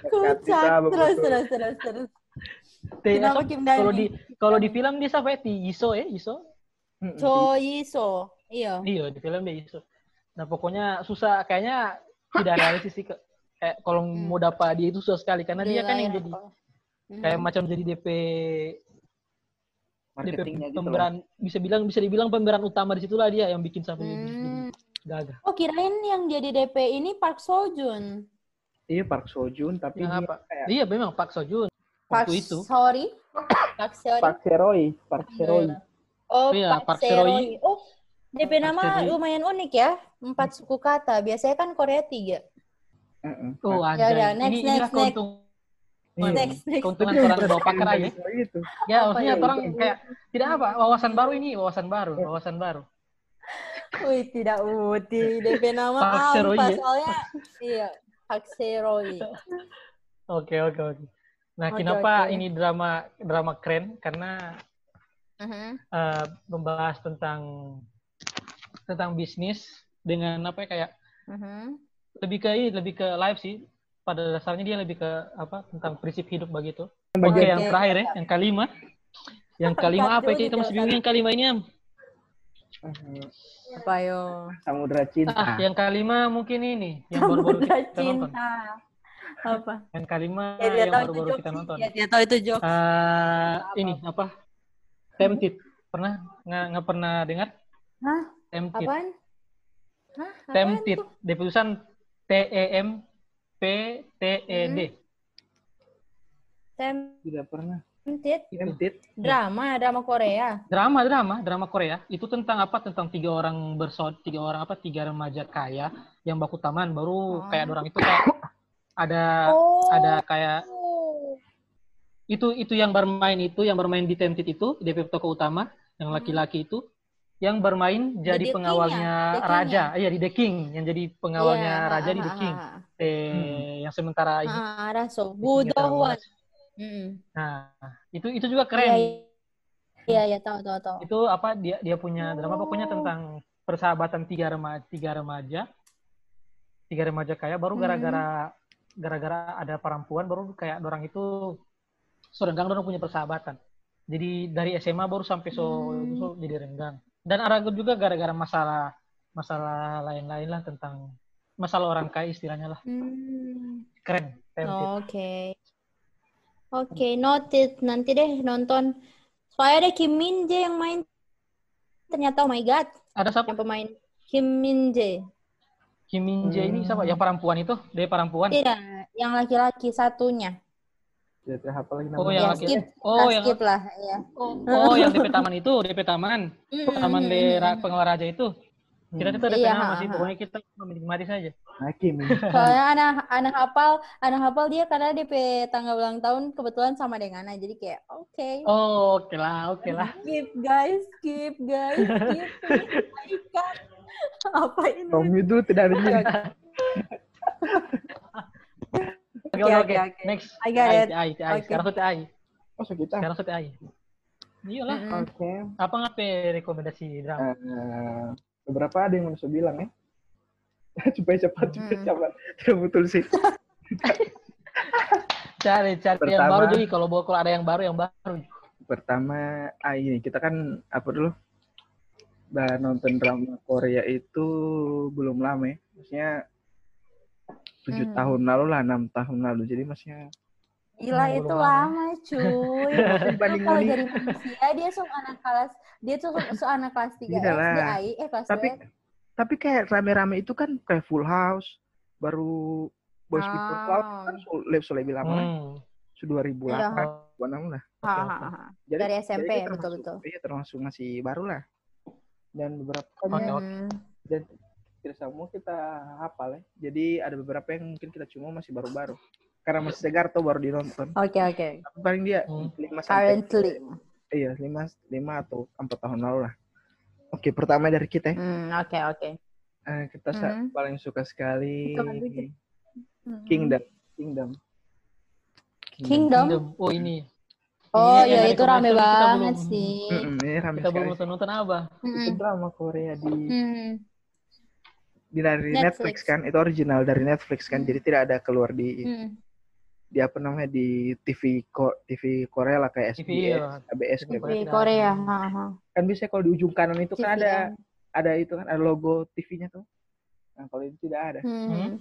Kocak. Terus, terus, terus, terus. Dami? Kalau di kalau di film dia siapa ya? Ti Yiso ya, Yiso. Mm-mm. Jo Yiso. Iya. Iya, di film dia Yiso. Nah, pokoknya susah kayaknya tidak realistis sih ke kayak kalau Hmm. mau dapat dia itu susah sekali karena dia kan yang Gila, jadi ya. Mhm. kayak macam jadi DP DP Marketingnya gitu loh. pemeran bisa bilang bisa dibilang pemeran utama di situlah dia yang bikin sampai Hmm. gagah. Oh, kirain yang jadi DP ini Park Sojun. Iya Park Sojun tapi Yang dia apa? kayak Iya, memang Pak Sojun Park waktu itu. Sorry. Park Sorry. Park Seroy, Park Seroy. Oh, Iya, Park Park. Oh, DP Park nama Seroy. lumayan unik ya. Empat suku kata. Biasanya kan Korea tiga. Heeh. Oh, Ya anjay. udah, next, ini next, inilah next. keuntungan Iya. Next, next. keuntungan orang bawa pakar aja. Itu. Ya, Apa maksudnya ya? orang kayak tidak apa, wawasan baru ini, wawasan baru, wawasan baru. Wih, tidak uti. DP nama Park Seroy, apa? ya? Soalnya, iya. Park Seroy. Oke, oke, oke. Nah, Oke, kenapa oke. ini drama drama keren? Karena Mhm. eh, membahas tentang tentang bisnis dengan apa ya kayak Mhm. lebih ke ini lebih ke live sih pada dasarnya dia lebih ke apa tentang prinsip hidup begitu oke Bagian- yang terakhir ya yang kelima yang kelima apa ya kita masih bingung yang kelima ini am Eh, Apa yo? Samudra Cinta. ah yang kelima mungkin ini yang Samudra kita nonton cinta. Apa? yang kelima Ya, yang baru-baru kita sih. nonton Ya, dia tahu itu jokes. Eh, ini apa tempted pernah nggak nggak pernah dengar Hah? tempted Apaan? Hah? Apaan tempted di tulisan T E M P T E D Tidak pernah. Tempted? Tempted. Drama, drama Korea. drama drama drama Korea itu tentang apa tentang tiga orang bersaud tiga orang apa tiga remaja kaya yang baku taman baru Oh. kayak orang itu kayak ada Oh. ada kayak itu itu yang bermain itu yang bermain di Tempted itu DP tokoh utama yang laki-laki itu yang bermain jadi The King pengawalnya ya? The raja iya di The King yang jadi pengawalnya Iya, raja di ah, The ah, King ah, eh yang sementara ini Ah, ah, Raso. The King yang Budowan. terlalu Mm. nah itu itu juga Iya, keren iya, iya, tahu, tahu, tahu. itu apa dia dia punya drama pokoknya tentang persahabatan tiga remaja tiga remaja tiga remaja kaya baru Hmm. Gara-gara ada perempuan baru kayak orang itu so renggang orang punya persahabatan jadi dari SMA baru sampai so, Hmm. so jadi renggang dan ada juga gara-gara masalah masalah lain-lain lah tentang masalah orang kaya istilahnya lah Hmm. keren. Oke. Oke, noted. Nanti deh nonton. Soalnya ada Kim Min Jae yang main. Ternyata oh my god, ada siapa yang pemain Kim Min Jae. Kim Min Jae ini siapa yang perempuan itu dia perempuan Iya, yang laki-laki satunya. Tidak terhafal lagi Oh, namanya. yang Ya, laki- skip. oh yang skip lah, ya. Oh, oh yang DP Taman itu, DP Taman. Taman di. Pengawal Raja itu. Kita itu DP Iya, nama ha, sih, ha. pokoknya kita menikmati saja. Hakim ini. Soalnya anak anak hafal, anak hafal dia karena DP tanggal ulang tahun kebetulan sama dengan Ana. Jadi kayak oke. Oh, oke lah, oke lah. Skip guys, skip guys, skip. Apa ini? Tommy dulu tidak ada Oke, ini. oke. Oke, Oke. Next. I got it. TI, TI. Sekarang tuh TI. Oh, so kita. Sekarang tuh TI. Iyalah. Oke. Apa ngape rekomendasi drama? Eh, beberapa ada yang manusia bilang ya. supaya cepat, supaya Hmm. cepat. Tidak betul sih. Cari, cari yang Pertama- baru jadi kalau kalau ada yang baru yang baru. Pertama, ah ini kita kan apa dulu? Udah nonton drama Korea itu belum lama ya. Maksudnya tujuh Hmm. tahun lalu lah, enam tahun lalu. Jadi maksudnya Gila Hmm, itu lama. lama cuy. dibanding Kalau jadi manusia dia tuh anak kelas dia tuh so anak kelas 3 Tidak lah. SD AI eh kelas tapi 2 tapi kayak rame-rame itu kan kayak Full House, baru Boys Before Flower Ah. kan Soleh Soleh bilang lah, Hmm. su 2008, Iya. 2006 lah. Ha, ha, ha. Jadi, Dari SMP, jadi termasuk- betul-betul. Iya termasuk masih baru lah. Dan beberapa Oke, oke. Hmm. dan tidak semua kita hafal ya. Jadi ada beberapa yang mungkin kita cuma masih baru-baru. Karena masih segar tuh baru dinonton. Oke oke. Tapi paling dia Hmm. 5 sampai Currently. iya 5 5 atau 4 tahun lalu lah. Oke, pertama dari kita ya. Hmm, oke oke. Eh, kita Hmm. paling suka sekali kan dikit. Hmm. Kingdom. Kingdom. Kingdom. Kingdom. Oh ini. Oh Ini iya yang itu rame banget belum- sih. Ini rame Kita sekali. belum nonton nonton apa? Itu drama Korea di Hmm. di dari Netflix. Netflix. kan. Itu original dari Netflix kan. Hmm. Jadi tidak ada keluar di Hmm. di apa namanya di TV Ko- TV Korea lah kayak TV, SBS, iya. ABS TV kayak Korea. Di Korea. ha, ha. kan biasanya kalau di ujung kanan itu kan ada TVN. ada itu kan ada logo TV-nya tuh. Nah, kalau itu tidak ada. Hmm.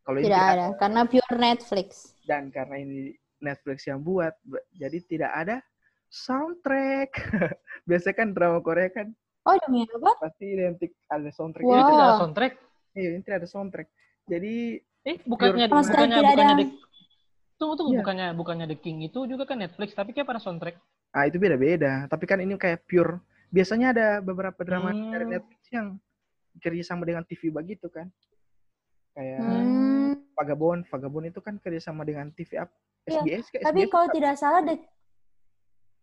Kalau ini Tidak ada karena pure Netflix. dan karena ini Netflix yang buat jadi tidak ada soundtrack. Biasanya kan drama Korea kan Oh demi apa? pasti identik ada soundtrack. Wow. Ini ada soundtrack. Iya, ini tidak ada soundtrack. Jadi Eh, bukannya Pure- bukannya bukannya ada. The Tunggu tunggu Iya. bukannya bukannya The King itu juga kan Netflix tapi kayak pada soundtrack. ah itu beda-beda. Tapi kan ini kayak pure. Biasanya ada beberapa drama Hmm. dari Netflix yang kerja sama dengan TV begitu kan. Kayak Hmm. Vagabond, Vagabond itu kan kerja sama dengan TV apa? Iya, SBS kayak Tapi kalau apa? tidak salah The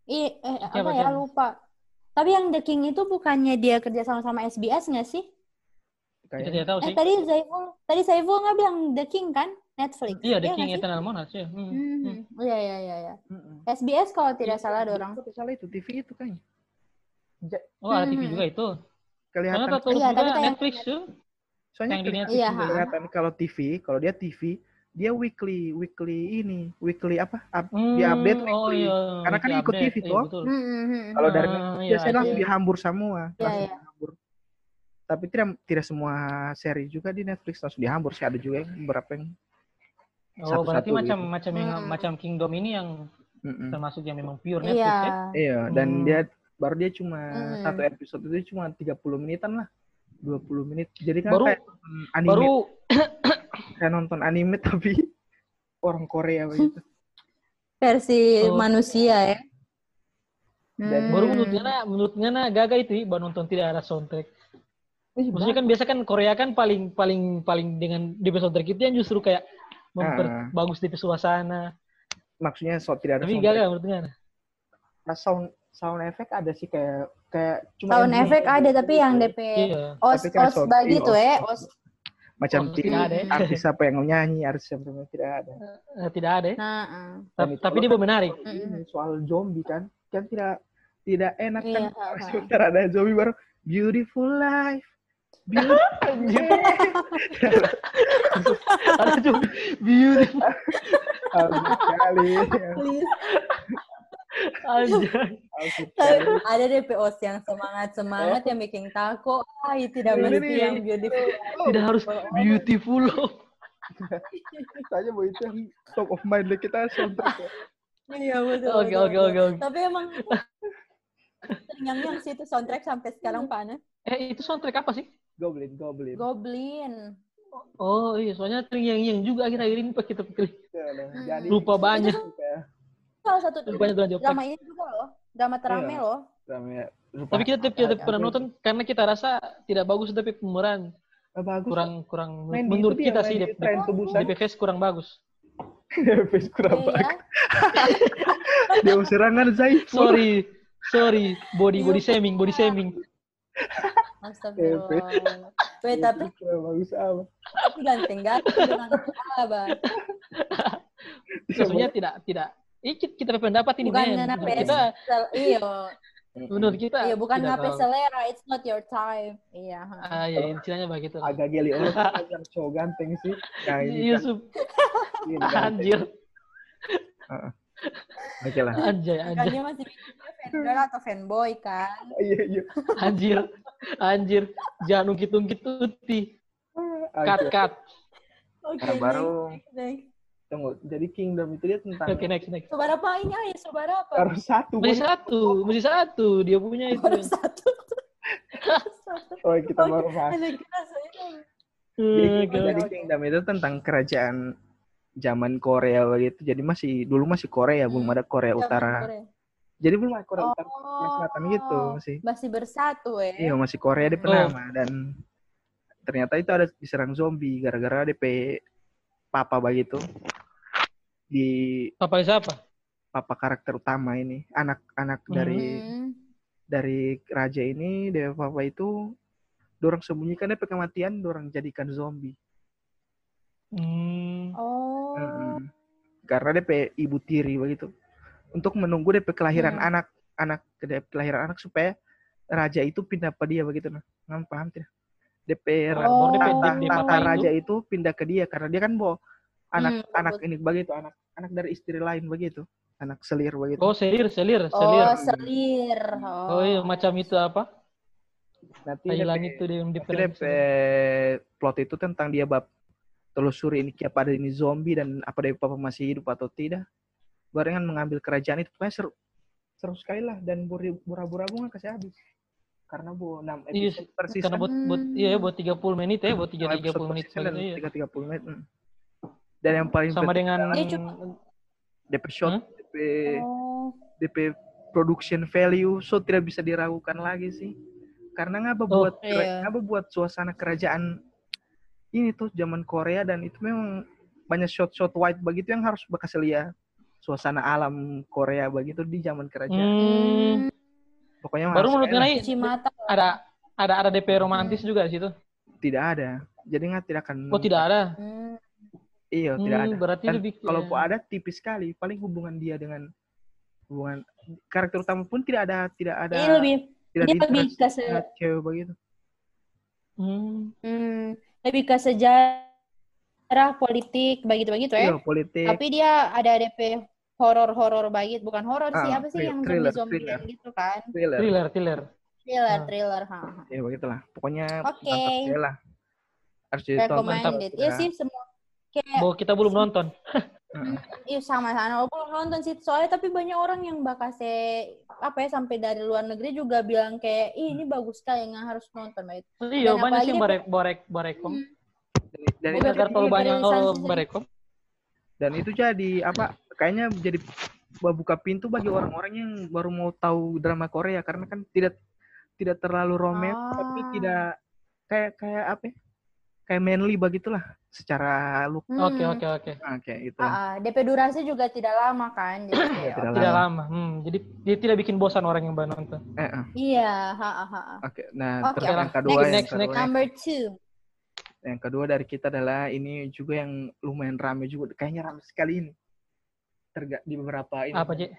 I, eh, Siapa, apa ya siapa? lupa. Tapi yang The King itu bukannya dia kerja sama sama SBS nggak sih? Kita kayak tidak tahu Eh sih. tadi Zaiful, tadi Zaiful nggak bilang The King kan? Netflix. Iya, The nggak King? Eternal Monarch ya. Hmm. Hmm, hmm. hmm. Iya iya iya iya. SBS kalau tidak Iya, salah ada iya, orang. kalau tidak salah itu TV itu kan. Oh, ada TV juga itu. kelihatan Karena Iya, juga tapi Netflix tuh. soalnya yang kelihatan, Netflix Iya, kelihatan kalau TV, kalau dia TV dia weekly, weekly ini, weekly apa? up- Hmm, dia update Oh weekly. iya. Karena kan ikut update. TV Iya, toh. betul. Hmm, hmm, hmm. Kalau dari Ah, Netflix iya, biasanya iya. langsung dihambur semua, Iya, langsung iya. dihambur. Tapi tidak tidak semua seri juga di Netflix langsung dihambur sih ada juga yang beberapa yang Oh, berarti satu-satu macam gitu. macam yang Hmm. macam Kingdom ini yang Mm-mm. termasuk yang memang pure Netflix Iya. ya. Iya, dan Hmm. dia baru dia cuma Hmm. satu episode itu cuma 30 menitan lah. 20 menit. Jadi kan Baru kayak anime, baru kayak nonton anime tapi orang Korea begitu. Versi Oh. manusia ya. Dan- baru Hmm. menurut Ngana, menurut Ngana gaga itu baru nonton tidak ada soundtrack. Eh, Maksudnya kan biasa kan Korea kan paling paling paling dengan di soundtrack itu yang justru kayak memperbagus di suasana. maksudnya so tidak ada Tapi soundtrack. gagal menurut Ngana. Nah, sound sound effect ada sih kayak kayak cuma Sound bunyi ada gitu. tapi yang DP Iya. os os bagi iya, tuh os- ya, os- os. Macam Oh, tidak ada ya. artis apa yang nyanyi artis yang benar tidak ada. Eh, tidak ada. ya. Nah, uh. Tapi dia kan menarik. ini soal zombie kan kan tidak tidak enak kan Iya, ha, ha. sebentar ada zombie baru beautiful life beautiful ada juga beautiful. Sekali Please. Ada DP os yang semangat semangat yang bikin takut. Ah, itu tidak mesti yang beautiful. Tidak harus beautiful loh. Tanya bahwa itu yang top of mind kita soundtrack ya. Iya betul. Oke betul, oke oke. Tapi emang yang yang sih itu soundtrack sampai sekarang Pak Ana. Eh itu soundtrack apa sih? Goblin, Goblin. Goblin. Oh iya, soalnya yang yang juga akhir-akhir ini pas kita pikir Iya, Jadi lupa banyak. Salah satu drama ini juga loh. Drama terame Iya. loh. lupa. Tapi kita tidak tidak Ada- pernah nonton karena kita rasa tidak bagus tapi pemeran bagus. kurang kurang Main menurut kita sih DP. DPVS kurang bagus. Face kurang Iya. bagus. Dia serangan Zaiful. Sorry, sorry, body body shaming, body shaming. Astagfirullah. Wait, tapi kurang bagus apa? tapi ganteng ganteng dengan apa? Maksudnya tidak tidak. Ini kita, kita pendapat ini Bukan men. ngana Menurut kita, Iya, menurut kita. iya bukan terlalu- selera. It's not your time. Iya. Ah, ya intinya begitu. Agak geli orang yang cowok ganteng sih. Nah, ini kan Yusuf, ini ganteng. anjir, Oke lah. anjay, Kan anjay, dia masih fangirl atau fanboy kan? Iya, iya. anjir, anjir. Jangan ungkit-ungkit tuti. Cut, cut. Oke. Nah, baru next, next. Tunggu. Jadi Kingdom itu dia tentang Oke, next, next. Sobat apa ini aja? Sobat apa? harus satu. Masih satu, masih satu. Dia punya itu. Baru satu. Oh, kita Oke, baru bahas. Jadi, Hmm, jadi oke. Kingdom itu tentang kerajaan zaman Korea begitu. Jadi masih dulu masih Korea, belum Hmm. ada Korea Zaman Utara. Korea. Jadi belum ada Korea Oh. Utara, Korea Selatan gitu masih. Masih bersatu ya. Iya, masih Korea di Oh. penama dan ternyata itu ada diserang zombie gara-gara DP papa begitu di Apa siapa? papa karakter utama ini anak-anak dari Hmm. dari raja ini DP papa itu dorang sembunyikan DP kematian dorang jadikan zombie Hmm. Oh. Mm-mm. karena DP ibu tiri begitu untuk menunggu DP kelahiran Hmm. anak anak DP kelahiran anak supaya raja itu pindah ke dia begitu nah Nggak paham tidak DP ra- Oh. Papa itu. raja itu pindah ke dia karena dia kan bawa anak Hmm, anak betul. ini begitu anak anak dari istri lain begitu anak selir begitu Oh, selir, selir, Oh, selir. selir. Oh, iya, macam itu apa? nanti Thailand DP itu dia. DP plot itu tentang dia bab telusuri ini apa ada ini zombie dan apa DP papa masih hidup atau tidak barengan mengambil kerajaan itu pokoknya seru seru sekali lah dan buri- burabu-rabu nggak kasih habis karena bu 6 Iya, episode per season Karena buat, buat iya buat 30 menit ya, buat 3 Lima 30 episode per menit iya. tiga tiga puluh menit hmm. Dan yang paling Sama penting dengan DP shot Hah? DP Oh. DP production value so tidak bisa diragukan lagi sih karena ngapa Oh, buat iya. ngapa buat suasana kerajaan ini tuh zaman Korea dan itu memang banyak shot-shot white begitu yang harus bekas lihat suasana alam Korea begitu di zaman kerajaan Hmm, pokoknya baru menurut. Nai mata. ada ada ada DP romantis juga di situ. tidak ada jadi nggak tidak akan Oh, tidak ada. Hmm. Iya tidak Hmm, ada berarti dan lebih kalau ada tipis sekali paling hubungan dia dengan hubungan karakter utama pun tidak ada tidak ada Ini lebih tidak dia lebih ke se- dengan cewek begitu Hmm, hmm, lebih ke sejarah politik begitu-begitu ya. iya politik Tapi dia ada DP horor-horor begitu, bukan horor sih, Ah, apa sih yang thriller, zombie thriller. gitu kan? thriller thriller, thriller. Thriller, Ah. thriller, ha. ha. ya begitulah pokoknya Oke. lah harus ditonton Recommended. Iya sih semua kayak Bahwa kita belum nonton. Iya sama sama aku belum nonton sih soalnya tapi banyak orang yang bakase apa ya sampai dari luar negeri juga bilang kayak Ih, ini bagus sekali yang harus nonton baik. Iya, Dan banyak sih barek barek barekom. dan Udah itu Agar terlalu banyak dari barekom. dan itu jadi apa kayaknya jadi buka pintu bagi orang-orang yang baru mau tahu drama Korea karena kan tidak tidak terlalu romantis tapi Ah. tidak kayak kayak apa ya? Kayak manly begitulah secara look Oke, Hmm. oke, oke. nah, kayak gitu Ah, ah. DP durasi juga tidak lama kan. Jadi kayak, tidak Tidak lama. lama. Hmm, jadi dia tidak bikin bosan orang yang baru nonton. Eh, eh. Iya, oke nah Oke, terus oke. yang kedua Next, yang next, kedua, next. Number two. yang kedua dari kita adalah ini juga yang lumayan rame juga kayaknya rame sekali ini terga di beberapa ini Apa, Ji?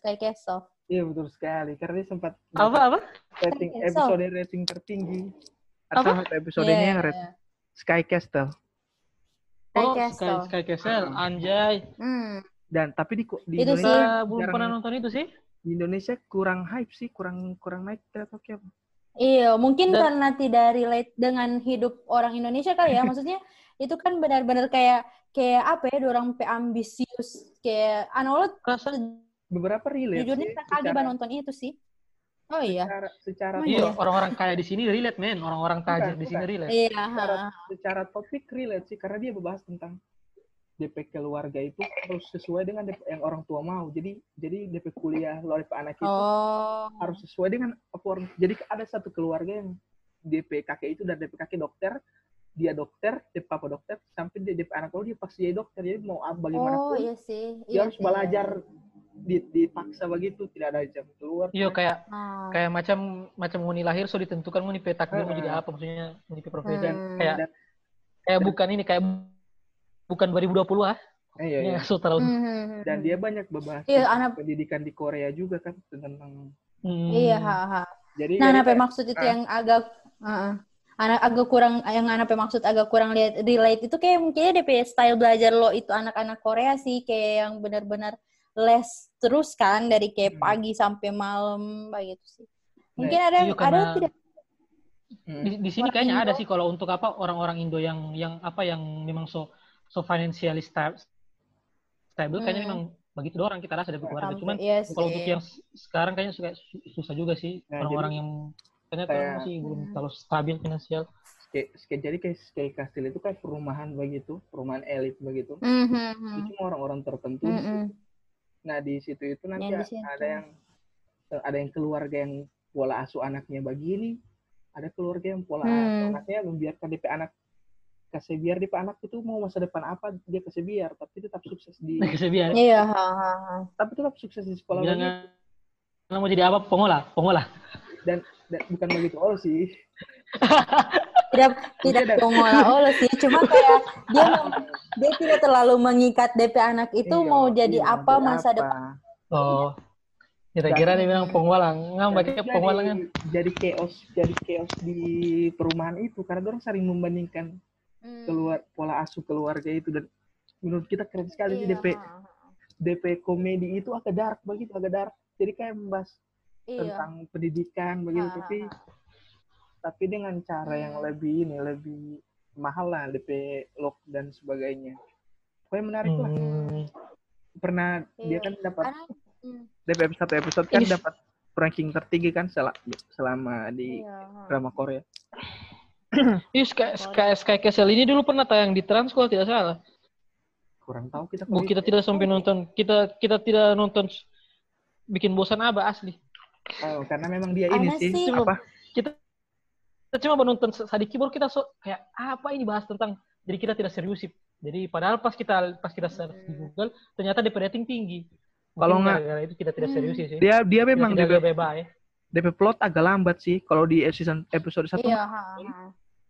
Kayak Castle. iya betul sekali karena dia sempat Apa apa? rating episode rating tertinggi Apa? atau episodenya Iya, yang red iya. Sky Castle Kayak Oh, Sky, Castle. Sky Castle. Anjay. Hmm. dan tapi di di Itu Indonesia sih. Kita belum pernah nonton itu sih. di Indonesia kurang hype sih kurang kurang naik tidak tahu kenapa Iya, mungkin Dan- karena tidak relate dengan hidup orang Indonesia kali ya. Maksudnya itu kan benar-benar kayak kayak apa ya, orang pe ambisius kayak lo Rasa beberapa relate jujurnya sih tak kaget nonton itu sih. Oh iya. secara secara Oh, iya, iya. orang-orang kaya di sini relate, men. Orang-orang tajir Bukan, di sini relate. Iya, secara, secara topik relate sih karena dia membahas tentang DP keluarga itu harus sesuai dengan DP yang orang tua mau jadi jadi DP kuliah lo DP anak itu Oh. harus sesuai dengan apa orang jadi ada satu keluarga yang DP kakek itu dan DP kakek dokter dia dokter DP papa dokter sampai dia DP anak kalau dia pasti jadi dokter jadi mau bagaimana Oh pun iya sih. dia Iya harus sih, belajar di- dipaksa begitu tidak ada jam keluar Iya kayak. Ah. kayak macam macam nguni lahir so ditentukan nguni petak dia mau jadi Ah. apa maksudnya pe profesi Hmm. kayak kayak bukan ini kayak bukan 2020 ah Eh, iya, iya. ya so terlalu Mhm. dan dia banyak membahas Iya, anak- pendidikan di Korea juga kan tentang Hmm. Iya, ha, ha. jadi Nah, apa maksud itu ah. yang agak uh, anak agak kurang yang anak maksud agak kurang lihat relate itu kayak mungkin DP style belajar lo itu anak-anak Korea sih kayak yang benar-benar les terus kan dari kayak Hmm. pagi sampai malam begitu sih. Mungkin Nah, ada iya, ada tidak Hmm. di, di sini Orang kayaknya Indo. ada sih kalau untuk apa orang-orang Indo yang yang apa yang memang so so financially sta- stable kayaknya Hmm. memang begitu doang kita rasa dari keluarga cuman iya kalau untuk yang sekarang kayaknya suka, su- susah juga sih Nah, orang-orang jadi yang kayaknya kayak- kan masih belum Hmm. terlalu stabil finansial kayak, jadi kayak kayak kastil itu kayak perumahan begitu perumahan elit begitu Mhm, itu cuma orang-orang tertentu di situ. mhm. Nah di situ itu nanti Yang situ. ada yang ada yang keluarga yang pola asuh anaknya begini ada keluarga yang pola Hmm. asuh anaknya membiarkan DP anak kasih biar DP anak itu mau masa depan apa dia kasih biar tapi tetap sukses di bisa biar Iya, ha, ha, ha. tapi tetap sukses di sekolah bilang begitu. "Anak mau jadi apa pengolah pengolah dan, dan bukan begitu oh sih Tidak tidak ada. pengolah Allah sih, cuma kayak dia mem- dia tidak terlalu mengikat DP anak itu Iya, mau jadi iya, apa jadi masa apa. depan. oh kira-kira dia bilang pengolah nggak Jadi pakai pengolah kan jadi, chaos jadi chaos di perumahan itu karena orang sering membandingkan Hmm. keluar pola asuh keluarga itu dan menurut kita keren sekali sih Iya, DP ha, ha. DP komedi itu agak dark begitu agak dark jadi kayak membahas Iya. tentang pendidikan begitu Ha, ha, tapi ha. Tapi dengan cara yang Hmm. lebih ini lebih mahal lah DP lock dan sebagainya pokoknya menarik lah Hmm. pernah dia Iya. kan dapat hmm, DP episode episode kan Ini- dapat ranking tertinggi kan sel- selama di iya, ha. drama Korea Ih, Sky, Sky, Sky Castle ini dulu pernah tayang di Trans kalau tidak salah. kurang tahu kita Bu, kalau kita tidak sampai nonton, kita kita tidak nonton bikin bosan apa asli. Oh, karena memang dia ini sih, sih. apa Kita kita cuma menonton sadiki baru kita so, kayak apa ini bahas tentang jadi kita tidak serius sih. Jadi padahal pas kita pas kita search di Google ternyata DP rating tinggi. Kalau nggak- gara-gara itu kita tidak serius sih. dia dia Kita memang tidak DP, bebas ya. DP plot agak lambat sih kalau di season episode satu Iya,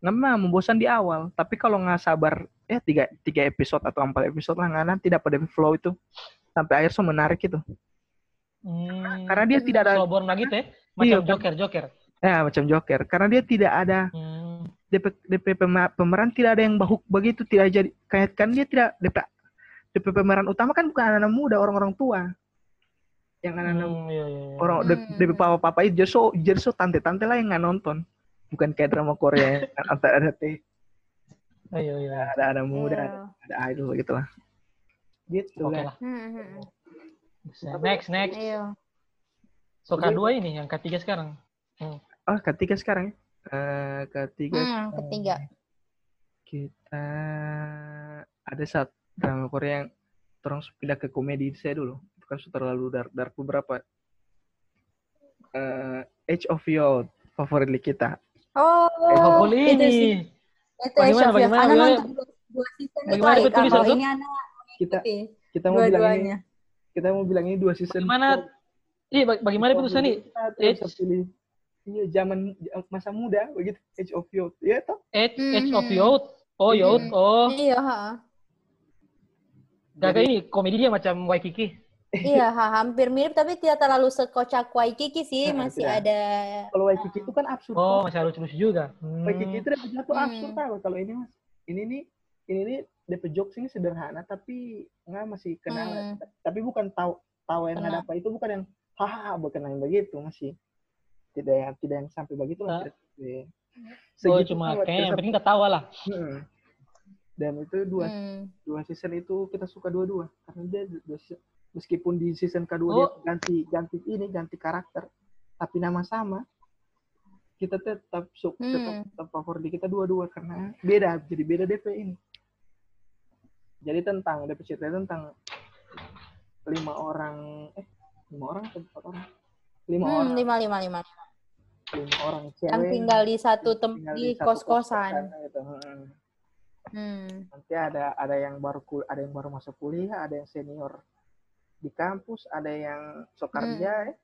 memang membosan di awal tapi kalau nggak sabar ya tiga tiga episode atau empat episode lah nggak nanti dapat DP flow itu sampai akhir so menarik itu Hmm. karena dia tidak ada Slow burn lagi tuh ya. Macam Iya, Joker, Joker. Ya macam Joker karena dia tidak ada Hmm. DP DP pemeran tidak ada yang bahuk begitu tidak jadi kayak kan dia tidak DP DP pemeran utama kan bukan anak-anak muda orang-orang tua yang anak-anak Hmm, iya, iya, iya. orang Hmm. DP papa-papa itu jadi so jadi so tante-tante lah yang nggak nonton bukan kayak drama Korea yang antara ada teh Oh, iya, iya. ada anak muda Iya. ada, ada idol gitu lah gitu Oke kan lah. Hmm, hmm, hmm. Bisa. Next, next. Iya. So, kedua ini, yang ketiga sekarang. Oh ketiga sekarang ya Eh, ketiga Hmm, ketiga. kita ada saat drama Korea yang terus pindah ke komedi saya dulu itu kan sudah terlalu dark dark beberapa Eh, Age of Youth favorit kita Oh, Oh, itu ini. sih. Itu Bagaimana, Age of Youth. bagaimana, Anak bagaimana? nonton dua, season itu Bagaimana baik. betul kalau Satu? ini anak kita kita mau bilang ini kita mau bilang ini dua season Bagaimana? Iya, baga- bagaimana putusan nih? Age? Iya zaman masa muda begitu Age of Youth ya toh Age, Age of Mhm. Youth. Oh, Mhm. Youth. Oh, Iya, ha. kakak ini komedi dia macam Waikiki. Iya, ha, hampir mirip tapi tidak terlalu sekocak Waikiki sih, Nah, masih tidak. ada kalau Waikiki itu kan absurd Oh, masih harus lucu juga. Hmm. Waikiki itu dapat satu Hmm. absurd tahu kalau ini mas ini nih ini nih DP jokes ini sederhana tapi nggak masih kena Hmm. tapi bukan tahu tahu yang ada apa itu bukan yang hahaha bukan yang begitu masih tidak yang tidak yang sampai begitu lah Ah. Oh, segitu cuma tahu, kayak yang penting ketawa lah. dan itu dua Hmm. dua season itu kita suka dua-dua karena dia dua season- meskipun di season kedua dia Oh. ganti ganti ini ganti karakter tapi nama sama kita tetap su- tetap, Hmm. tetap favorit kita dua-dua karena beda jadi beda DP ini jadi tentang DP cerita tentang lima orang eh lima orang atau empat orang lima Hmm, orang lima lima lima. lima orang cewek yang tinggal di satu tem tinggal di satu kos-kosan. gitu. Heeh. Hmm. nanti ada ada yang baru kul- ada yang baru masuk kuliah ada yang senior di kampus ada yang sok kerja ya.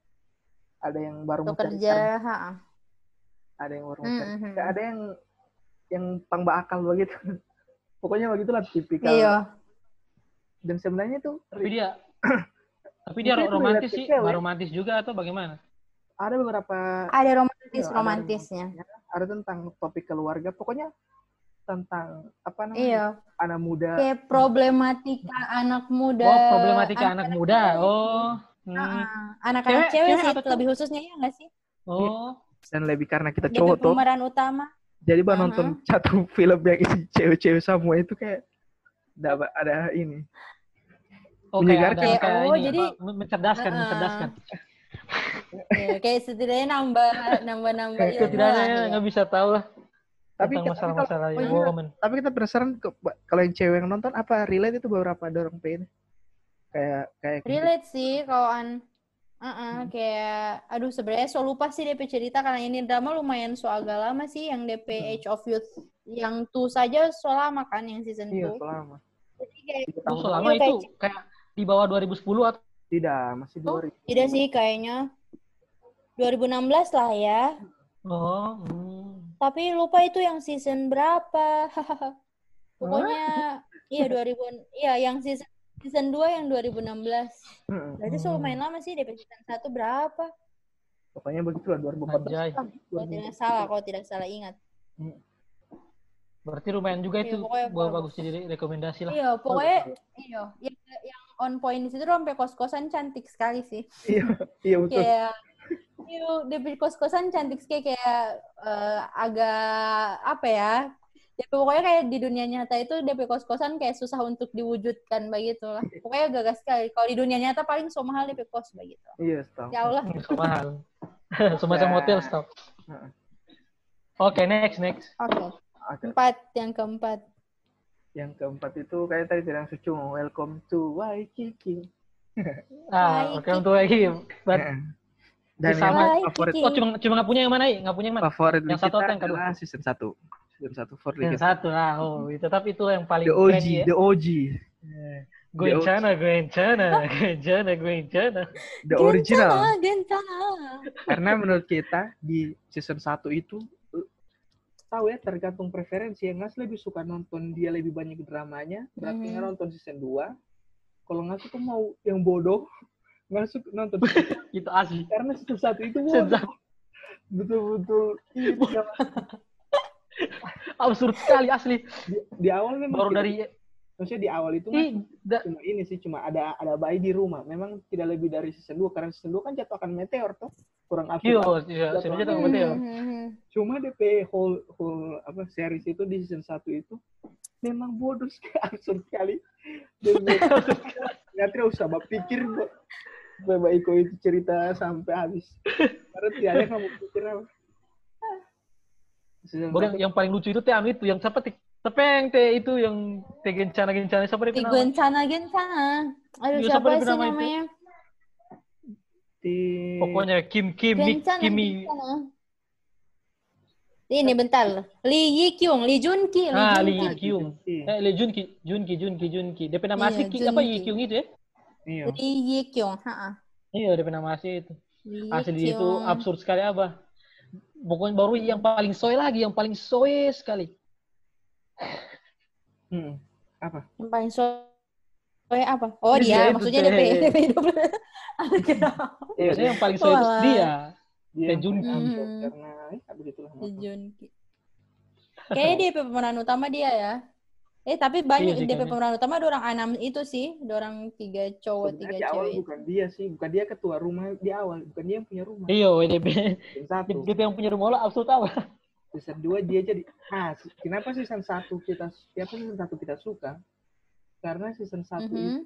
ada yang baru mau kerja, ha. ada yang baru mau cari Mhm. kerja, ada yang yang pang akal begitu pokoknya begitulah tipikal Iya. dan sebenarnya tuh Tapi dia tapi dia Mungkin romantis sih, cewek. nggak romantis juga atau bagaimana? ada beberapa Ada romantis Iya, ada romantisnya. ada tentang topik keluarga pokoknya tentang apa namanya Iya. anak muda Kayak problematika anak muda. Oh, problematika anak muda. Oh. Hmm. Anak-anak Cewek- cewek, cewek sih apa tuh? lebih khususnya ya nggak sih? Oh. dan lebih karena kita cowok tuh pemeran utama. jadi bah Aha. nonton satu film yang isi cewek-cewek semua itu kayak ada ada ini Oh, Menyegarkan. kayak kayak Oh, ini, jadi- apa, mencerdaskan, Ah. mencerdaskan. Kayak setidaknya nambah nambah nambah tidak lah, ada ya. nggak bisa tahu lah tapi tentang tapi masalah-masalah kalau- yang oh iya. woman. tapi kita penasaran ke, kalau yang cewek yang nonton apa relate itu beberapa dorong pengen kayak kayak Relate sih kalau an Uh-uh, kayak aduh sebenarnya so lupa sih DP cerita karena ini drama lumayan so agak lama sih yang DP Age of Youth yang tuh saja so lama kan yang season iya 2 selama jadi kayak Tiga Oh, tahun selama Iya, itu kayak- kayak di bawah 2010 atau tidak masih Oh. dua ribu tidak sih kayaknya 2016 lah ya Oh. hmm. tapi lupa itu yang season berapa pokoknya iya 2000 iya yang season season 2 yang 2016 Mm-mm. berarti so lumayan lama sih DP season 1 berapa pokoknya begitulah 2014 Anjay. kan, kalau tidak salah kalau tidak salah ingat Berarti lumayan juga Iya, itu pokoknya buat bagus. bagus jadi rekomendasi lah. Iya, pokoknya iya, yang, yang on point di situ sampai kos-kosan cantik sekali sih. iya iya betul Kayak iya, di kos-kosan cantik sekali kayak eh, agak apa ya? Ya pokoknya kayak di dunia nyata itu DP kos-kosan kayak susah untuk diwujudkan begitu lah. Pokoknya gagas sekali. Kalau di dunia nyata paling so mahal DP kos begitu. iya tahu Ya Allah. So mahal. Semacam hotel stop. Heeh. Oke, next, next. Oke. Oke. Empat, yang keempat. Yang keempat itu kayak tadi bilang sucu welcome to Waikiki Ah, oke untuk lagi. But, dan Sama. yang Baik, favorit oh, cuma cuma nggak punya yang mana? ya? Nggak punya yang mana? favorit Yang di satu atau yang kedua? season 1 season 1 favorit Yang satu lah. Oh, itu tapi itu yang paling the OG keren ya. the OG Gwencana, Gwencana, Gwencana, Gwencana. the original Gentana, Gentana. karena menurut kita di season 1 itu tahu ya tergantung preferensi yang Ngas lebih suka nonton dia lebih banyak dramanya berarti Mhm. nggak nonton season 2 kalau Ngas suka mau yang bodoh Ngas nonton Itu asli. karena season 1 itu bodoh. betul-betul Absurd sekali asli. di, di awal memang Baru dari maksudnya di awal itu Ih, da- cuma ini sih cuma ada ada bayi di rumah. Memang tidak lebih dari season 2 karena season 2 kan jatuhkan meteor tuh kurang absurd iya, sebenarnya tahu betul. ya. Mhm. cuma DP whole whole apa series itu di season 1 itu memang bodoh sekali absurd sekali dan nggak usah berpikir kok Bapak Iko itu cerita sampai habis karena tidak ada kamu pikir apa yang, yang paling lucu itu teh anu itu yang siapa teh tepeng teh itu yang teh gencana gencana siapa dia? Gentana, Gentana. Aduh, Iya, siapa siapa sih nama itu? Di Pokoknya Kim Kim Mik Kimi. Ini bentar. Lee Yi Kyung, Lee Jun Ki, Lee Ah, Jun Lee Ki. Yi Kyung. Eh, Lee Junki, Junki, Junki, Junki. DP nama Iya, asli Ki, apa. Yi Kyung itu ya? iya Lee Yi Kyung, ha Iya, DP nama asli itu. Lee Asli itu absurd sekali apa? Pokoknya baru yang paling soy lagi, yang paling soy sekali. Hmm. apa Yang paling so Eh, apa? Oh, Iya, dia. Maksudnya. DP. DP hidup. Biasanya yang paling Walah. dia. dia Junki. Mhm. karena ya begitulah Lee Jun Ki. Kayaknya DP pemeran utama dia ya. Eh, tapi banyak Iya DP pemeran utama ada orang enam itu sih. Ada orang tiga cowok, Sebenarnya tiga awal cewek. bukan dia sih bukan dia ketua rumah di awal bukan dia yang punya rumah Iya, WDP. satu Kita yang punya rumah lo absurd apa? season 2 dia jadi ah kenapa season 1 kita kenapa season 1 kita suka karena season 1 itu Mhm.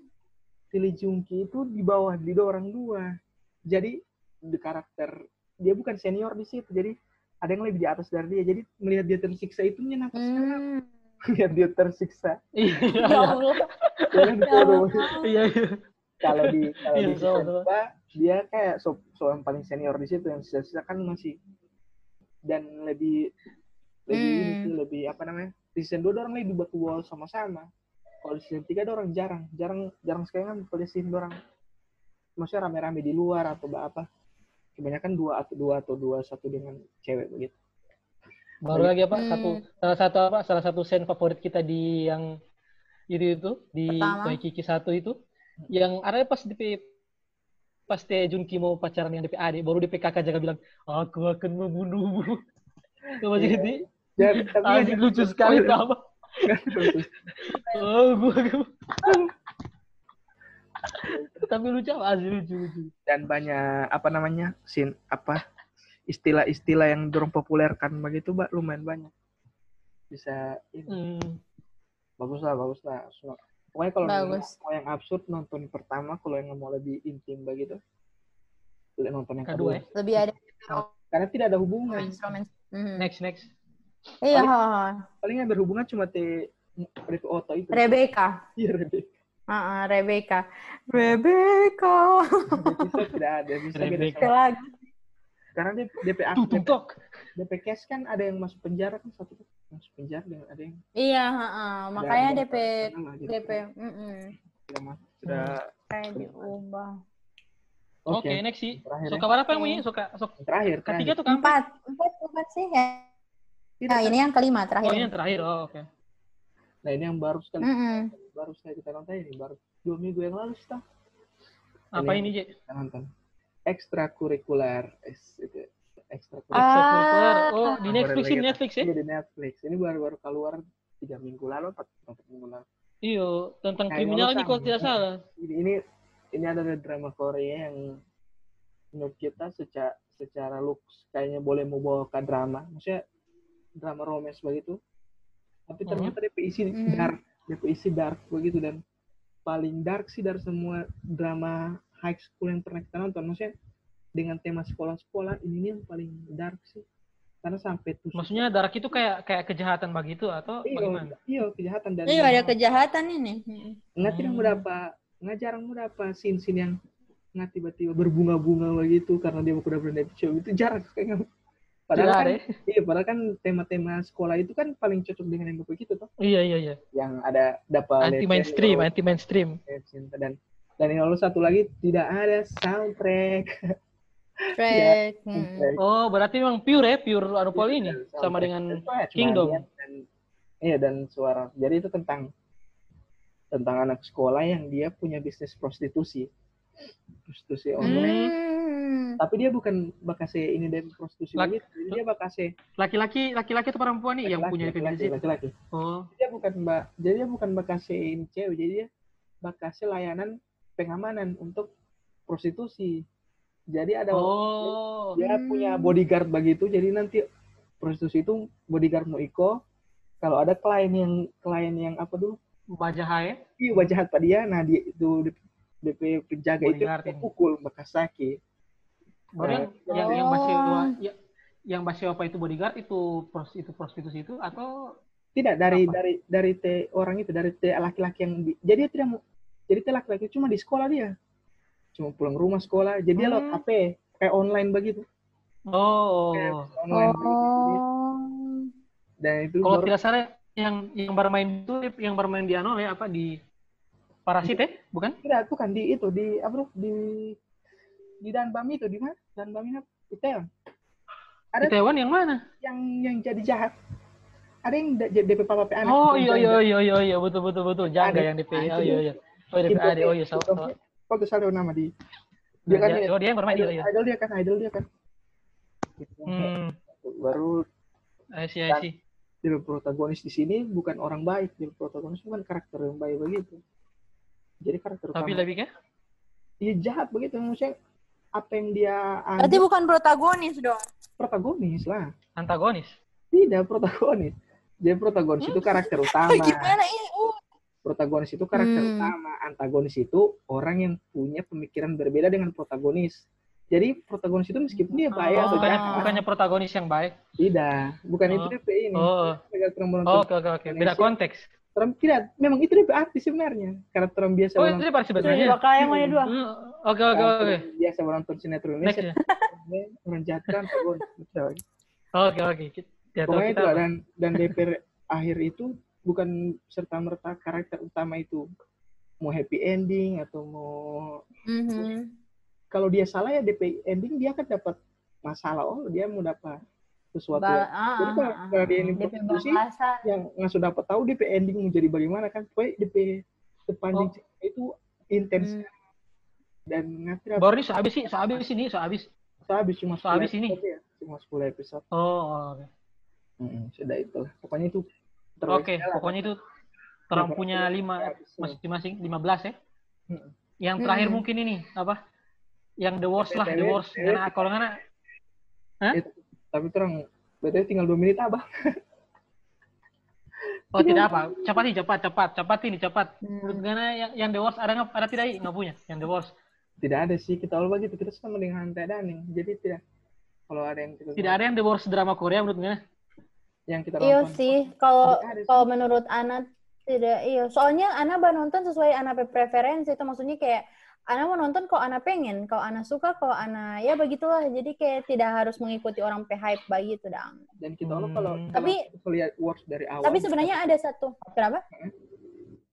si Lee Jung Ki itu di bawah di orang dua jadi di karakter dia bukan senior di situ jadi ada yang lebih di atas dari dia jadi melihat dia tersiksa itu menyenangkan sekali Hmm. melihat dia tersiksa Iya, Ya Allah. Jangan Ya bodoh. Allah. iya, iya. kalau di kalau Iya, di. 2 dia kayak so, so yang paling senior di situ yang sisa-sisa kan masih dan lebih lebih ini Hmm. sih, lebih apa namanya season 2 orang lebih buat wall sama-sama kalau di season 3 ada orang jarang jarang jarang sekali kan kalau di season dua orang maksudnya rame-rame di luar atau apa kebanyakan dua atau dua atau dua satu dengan cewek begitu Baru lagi apa? Hmm. Satu salah satu apa? Salah satu scene favorit kita di yang itu itu di. Toy Kiki satu itu yang ada pas DP pas Teh Junki mau pacaran dengan DP adik baru DP kakak jaga bilang aku akan membunuhmu. Itu masih Iya. gitu. jadi tapi Anjing lucu sekali Spoiler. sama. Oh, gua, gua. Tapi lucu apa? Asli lucu lucu. dan banyak apa namanya sin apa istilah-istilah yang dorong populerkan begitu mbak lumayan banyak bisa ini Hmm. bagus lah bagus lah So, pokoknya kalau Bagus. mau yang absurd nonton pertama kalau yang mau lebih intim begitu boleh nonton yang Kedua kedua, ya. Lebih ada karena tidak ada hubungan romance romance. Mhm. Next next. Iya, Paling- ha, ha. paling yang berhubungan cuma te Revie Oto itu Rebecca. iya Rebecca Ah, ah, Rebecca. Rebecca. bisa tidak ada bisa Rebecca. Lagi. karena dia DP Tuh, tuh, DP, case kan ada yang masuk penjara kan satu tuh masuk penjara dengan ada yang Iya, ha, ha. makanya DP. DP sudah masuk sudah kayak diubah. Oke, next sih. Terakhir Suka berapa yang punya? Suka, suka. terakhir Ketiga terakhir. tuh kan? Empat, empat, empat sih ya. Tidak, Nah, ini yang kelima terakhir. Oh, ini yang terakhir. Oh, oke. nah ini yang baru sekali Mm-mm. baru sekali kita nonton ini baru dua minggu yang lalu sih Tah. Apa Ini- ini, Je? kita nonton ekstrakurikuler Es- itu ekstrakurikuler Ah. Oh, di Netflix ini Netflix ya? Iya, di Netflix ini baru-baru keluar tiga minggu lalu empat empat minggu lalu Iya, tentang Kayak kriminalnya urusan. kalau tidak salah. ini ini ini adalah drama Korea yang menurut kita secara secara looks kayaknya boleh membawa ke drama maksudnya drama romance begitu tapi Mhm. ternyata DP isi Mhm. dark DP isi dark begitu dan paling dark sih dari semua drama high school yang pernah kita nonton maksudnya dengan tema sekolah-sekolah ini nih yang paling dark sih karena sampai tuh Maksudnya dark itu kayak kayak kejahatan begitu atau iya, bagaimana? iya kejahatan dan Iya, ada kejahatan ini. Nggak tidak Hmm. berapa nggak jarang berapa scene scene yang nggak tiba-tiba berbunga-bunga begitu karena dia udah berani show itu jarang kayaknya padahal Tidak kan ya? iya padahal kan tema-tema sekolah itu kan paling cocok dengan yang begitu tuh Iya, iya, iya. yang ada dapat Anti mainstream, anti mainstream. cinta dan dan yang lalu satu lagi tidak ada soundtrack Track. Soundtrack. Oh, berarti memang pure ya, pure Anupol ini Soundtrack. sama dengan Cuma Kingdom. dan iya dan suara jadi itu tentang tentang anak sekolah yang dia punya bisnis prostitusi prostitusi online. Hmm. tapi dia bukan bakase ini dari prostitusi Laki- begitu Jadi dia bakase laki-laki, laki-laki atau perempuan nih yang laki-laki, punya laki-laki, definisi? laki-laki. Oh, dia bukan mbak jadi dia bukan bakase ini cewek. Jadi dia bakase layanan pengamanan untuk prostitusi. Jadi ada oh, dia punya bodyguard begitu. Jadi nanti prostitusi itu bodyguard mau iko. Kalau ada klien yang klien yang apa dulu? Bajaha ya? iya wajah pak dia. Nah dia itu DP penjaga itu Bodyguard ini. pukul bekas sakit Baru yang, Oh. yang yang masih ya, yang masih apa itu bodyguard itu pros, itu prostitusi itu atau tidak dari Apa? dari dari te orang itu dari te laki-laki yang di- jadi dia tidak jadi te laki-laki cuma di sekolah dia cuma pulang rumah sekolah jadi dia lewat Hmm. HP kayak online begitu oh kayak online begitu. Oh. dan itu kalau baru- tidak salah yang yang bermain itu yang bermain di ano ya apa di Parasit ya? Bukan? Tidak bukan di itu di apa tuh? Di di Danbam itu di mana? Danbam apa? Itaewon ada di Taiwan yang mana? Yang yang jadi jahat. Ada yang jadi DP papa anak oh iya jadi iya iya iya iya. Betul betul betul. Jaga yang DP Nah, oh itu iya iya. Oh DP Itu ada oh iya salah itu kok tuh salah nama di dia. Nah, kan dia- ini, oh dia yang bermain idol, iya iya. idol dia kan idol dia kan. Hmm. Baru I see I see. dia protagonis di sini bukan orang baik dia protagonis bukan karakter yang baik begitu jadi karakter tapi utama lebih kan dia jahat begitu. Maksudnya apa yang dia Berarti anggap bukan protagonis dong. protagonis lah. Antagonis? Tidak protagonis. Dia protagonis itu karakter utama. Gimana ini? Uh. protagonis itu karakter Hmm. utama. Antagonis itu orang yang punya pemikiran berbeda dengan protagonis. Jadi protagonis itu meskipun dia baik oh, atau bukannya jahat. bukannya protagonis yang baik? Tidak. Bukan Oh. itu DP ini oh oh, oke oke oke. Beda konteks Trump tidak memang itu DP artis sebenarnya. Karena Trump biasa oh itu menonton dia pasti Ini sebenarnya bakal yang mana dua? Hmm, oke oke oke. Biasa menonton sinetron next Indonesia. ya. Orang kan antagonis Betul. Oke. Oke. Ya tahu Pokoknya itu dan dan DP akhir itu bukan serta merta karakter utama itu. Mau happy ending atau mau Mhm. kalau dia salah ya DP ending dia akan dapat masalah. Oh dia mau dapat sesuatu Ba- ya. ah, Jadi ah, kalau- ah, kalau dia ini ah. Balasan. yang nggak sudah dapat tahu DP ending mau jadi bagaimana kan pokoknya DP sepanjang Oh. cerita itu intens Hmm. dan nanti dapat Baru ini sehabis sih, sehabis ini, sehabis. habis cuma So, habis 10 ini? ya cuma 10 episode Oh, oh, oke. Mm-mm, sudah itu pokoknya itu Oke, pokoknya itu orang Berapa punya lima masing-masing 15 ya. Mm-mm. Yang terakhir Mm-mm. mungkin ini apa? Yang the worst lah, the worst. Karena kalau nggak tapi terang berarti tinggal dua menit abah oh tidak apa. Cepat sih, cepat, cepat, cepat ini, cepat. Hmm. Menurut Gana yang yang the worst ada nggak? Ada tidak? Nggak punya. Yang the worst. tidak ada sih kita all begitu kita sama dengan hantai daning jadi tidak kalau ada yang kita Tidak ada yang the worst drama Korea menurut Gana. yang kita Iya sih, kalau kalau menurut Ana tidak iya. Soalnya Ana baru nonton sesuai Ana preferensi itu maksudnya kayak Ana mau nonton kalau Ana pengen, kalau Ana suka, kalau Ana ya begitulah. Jadi kayak tidak harus mengikuti orang pe hype begitu dong. dan kita kalau Hmm. kalau Tapi- kita lihat works dari awal Tapi sebenarnya ada satu. Kenapa?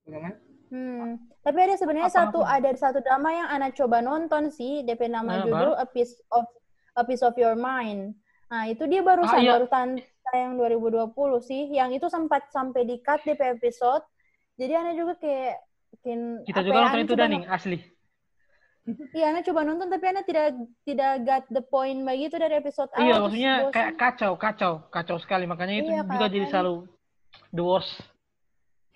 bagaimana Hmm. Tapi ada sebenarnya Apa, satu apa? ada satu drama yang Ana coba nonton sih, DP nama Nah, judul A Piece of A Piece of Your Mind. Nah, itu dia barusan Ah, iya. baru tayang 2020 sih. Yang itu sempat sampai di cut DP episode. Jadi Ana juga kayak bikin Kita apa juga ya, nonton itu Daning, asli. Iya, Ana coba nonton tapi Ana tidak tidak got the point begitu dari episode awal. Iya, terus maksudnya bosan. kayak kacau, kacau, kacau sekali. Makanya itu Iya, juga jadi kan. selalu the worst.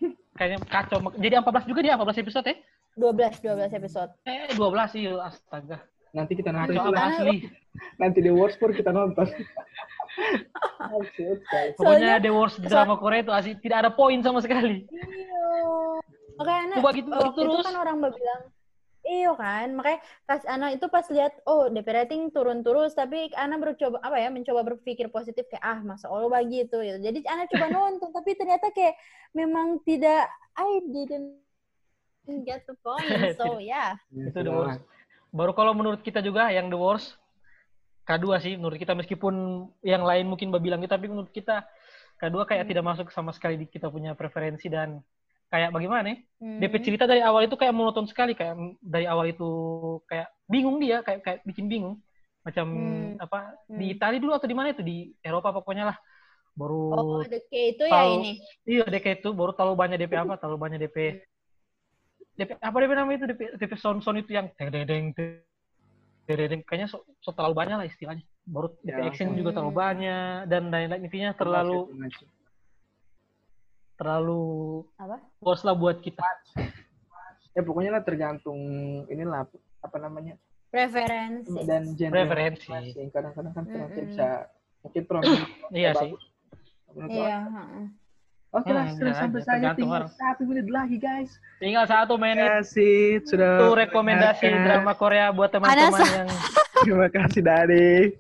Kayaknya kacau. Jadi 14 juga dia 14 episode ya? 12 12 episode. Eh 12 sih, astaga. nanti kita nonton itu asli. nanti di worst pun kita nonton. Pokoknya Soalnya- the worst drama Korea itu asli tidak ada poin sama sekali. Iya. Makanya Ana Coba gitu waktu itu terus. kan orang bilang Iyo kan, makanya pas Ana itu pas lihat oh DP rating turun terus, tapi Ana bercoba apa ya mencoba berpikir positif kayak ah masa Allah begitu gitu. Jadi Ana coba nonton, tapi ternyata kayak memang tidak I didn't get the point. So ya, Ya, Itu the worst. Baru kalau menurut kita juga yang the worst K2 sih menurut kita meskipun yang lain mungkin bilang gitu tapi menurut kita K2 kayak tidak masuk sama sekali di kita punya preferensi dan kayak bagaimana ya? Hmm. DP cerita dari awal itu kayak monoton sekali kayak dari awal itu kayak bingung dia kayak kayak bikin bingung macam Hmm. apa Hmm. di Itali dulu atau di mana itu di Eropa pokoknya lah baru Oh, the K itu ya tahu- ini. iya DP itu baru terlalu banyak DP apa terlalu banyak DP DP apa DP namanya itu DP DP sound sound itu yang deng deng deng deng kayaknya so, so terlalu banyak lah istilahnya baru DP Ya. action juga terlalu Hmm. banyak dan lain-lain intinya terlalu terlalu Apa? bos lah buat kita ya pokoknya lah tergantung inilah apa namanya Preferensi. dan genre Preferensi. masing-masing. kadang-kadang kan kita Mm-mm. bisa mungkin pro iya sih Iya, heeh. Oke lah, Hmm, sudah sampai aja, saja tinggal orang. satu menit lagi guys. tinggal satu menit Terima kasih sudah itu rekomendasi drama Korea buat teman-teman yang Terima kasih dari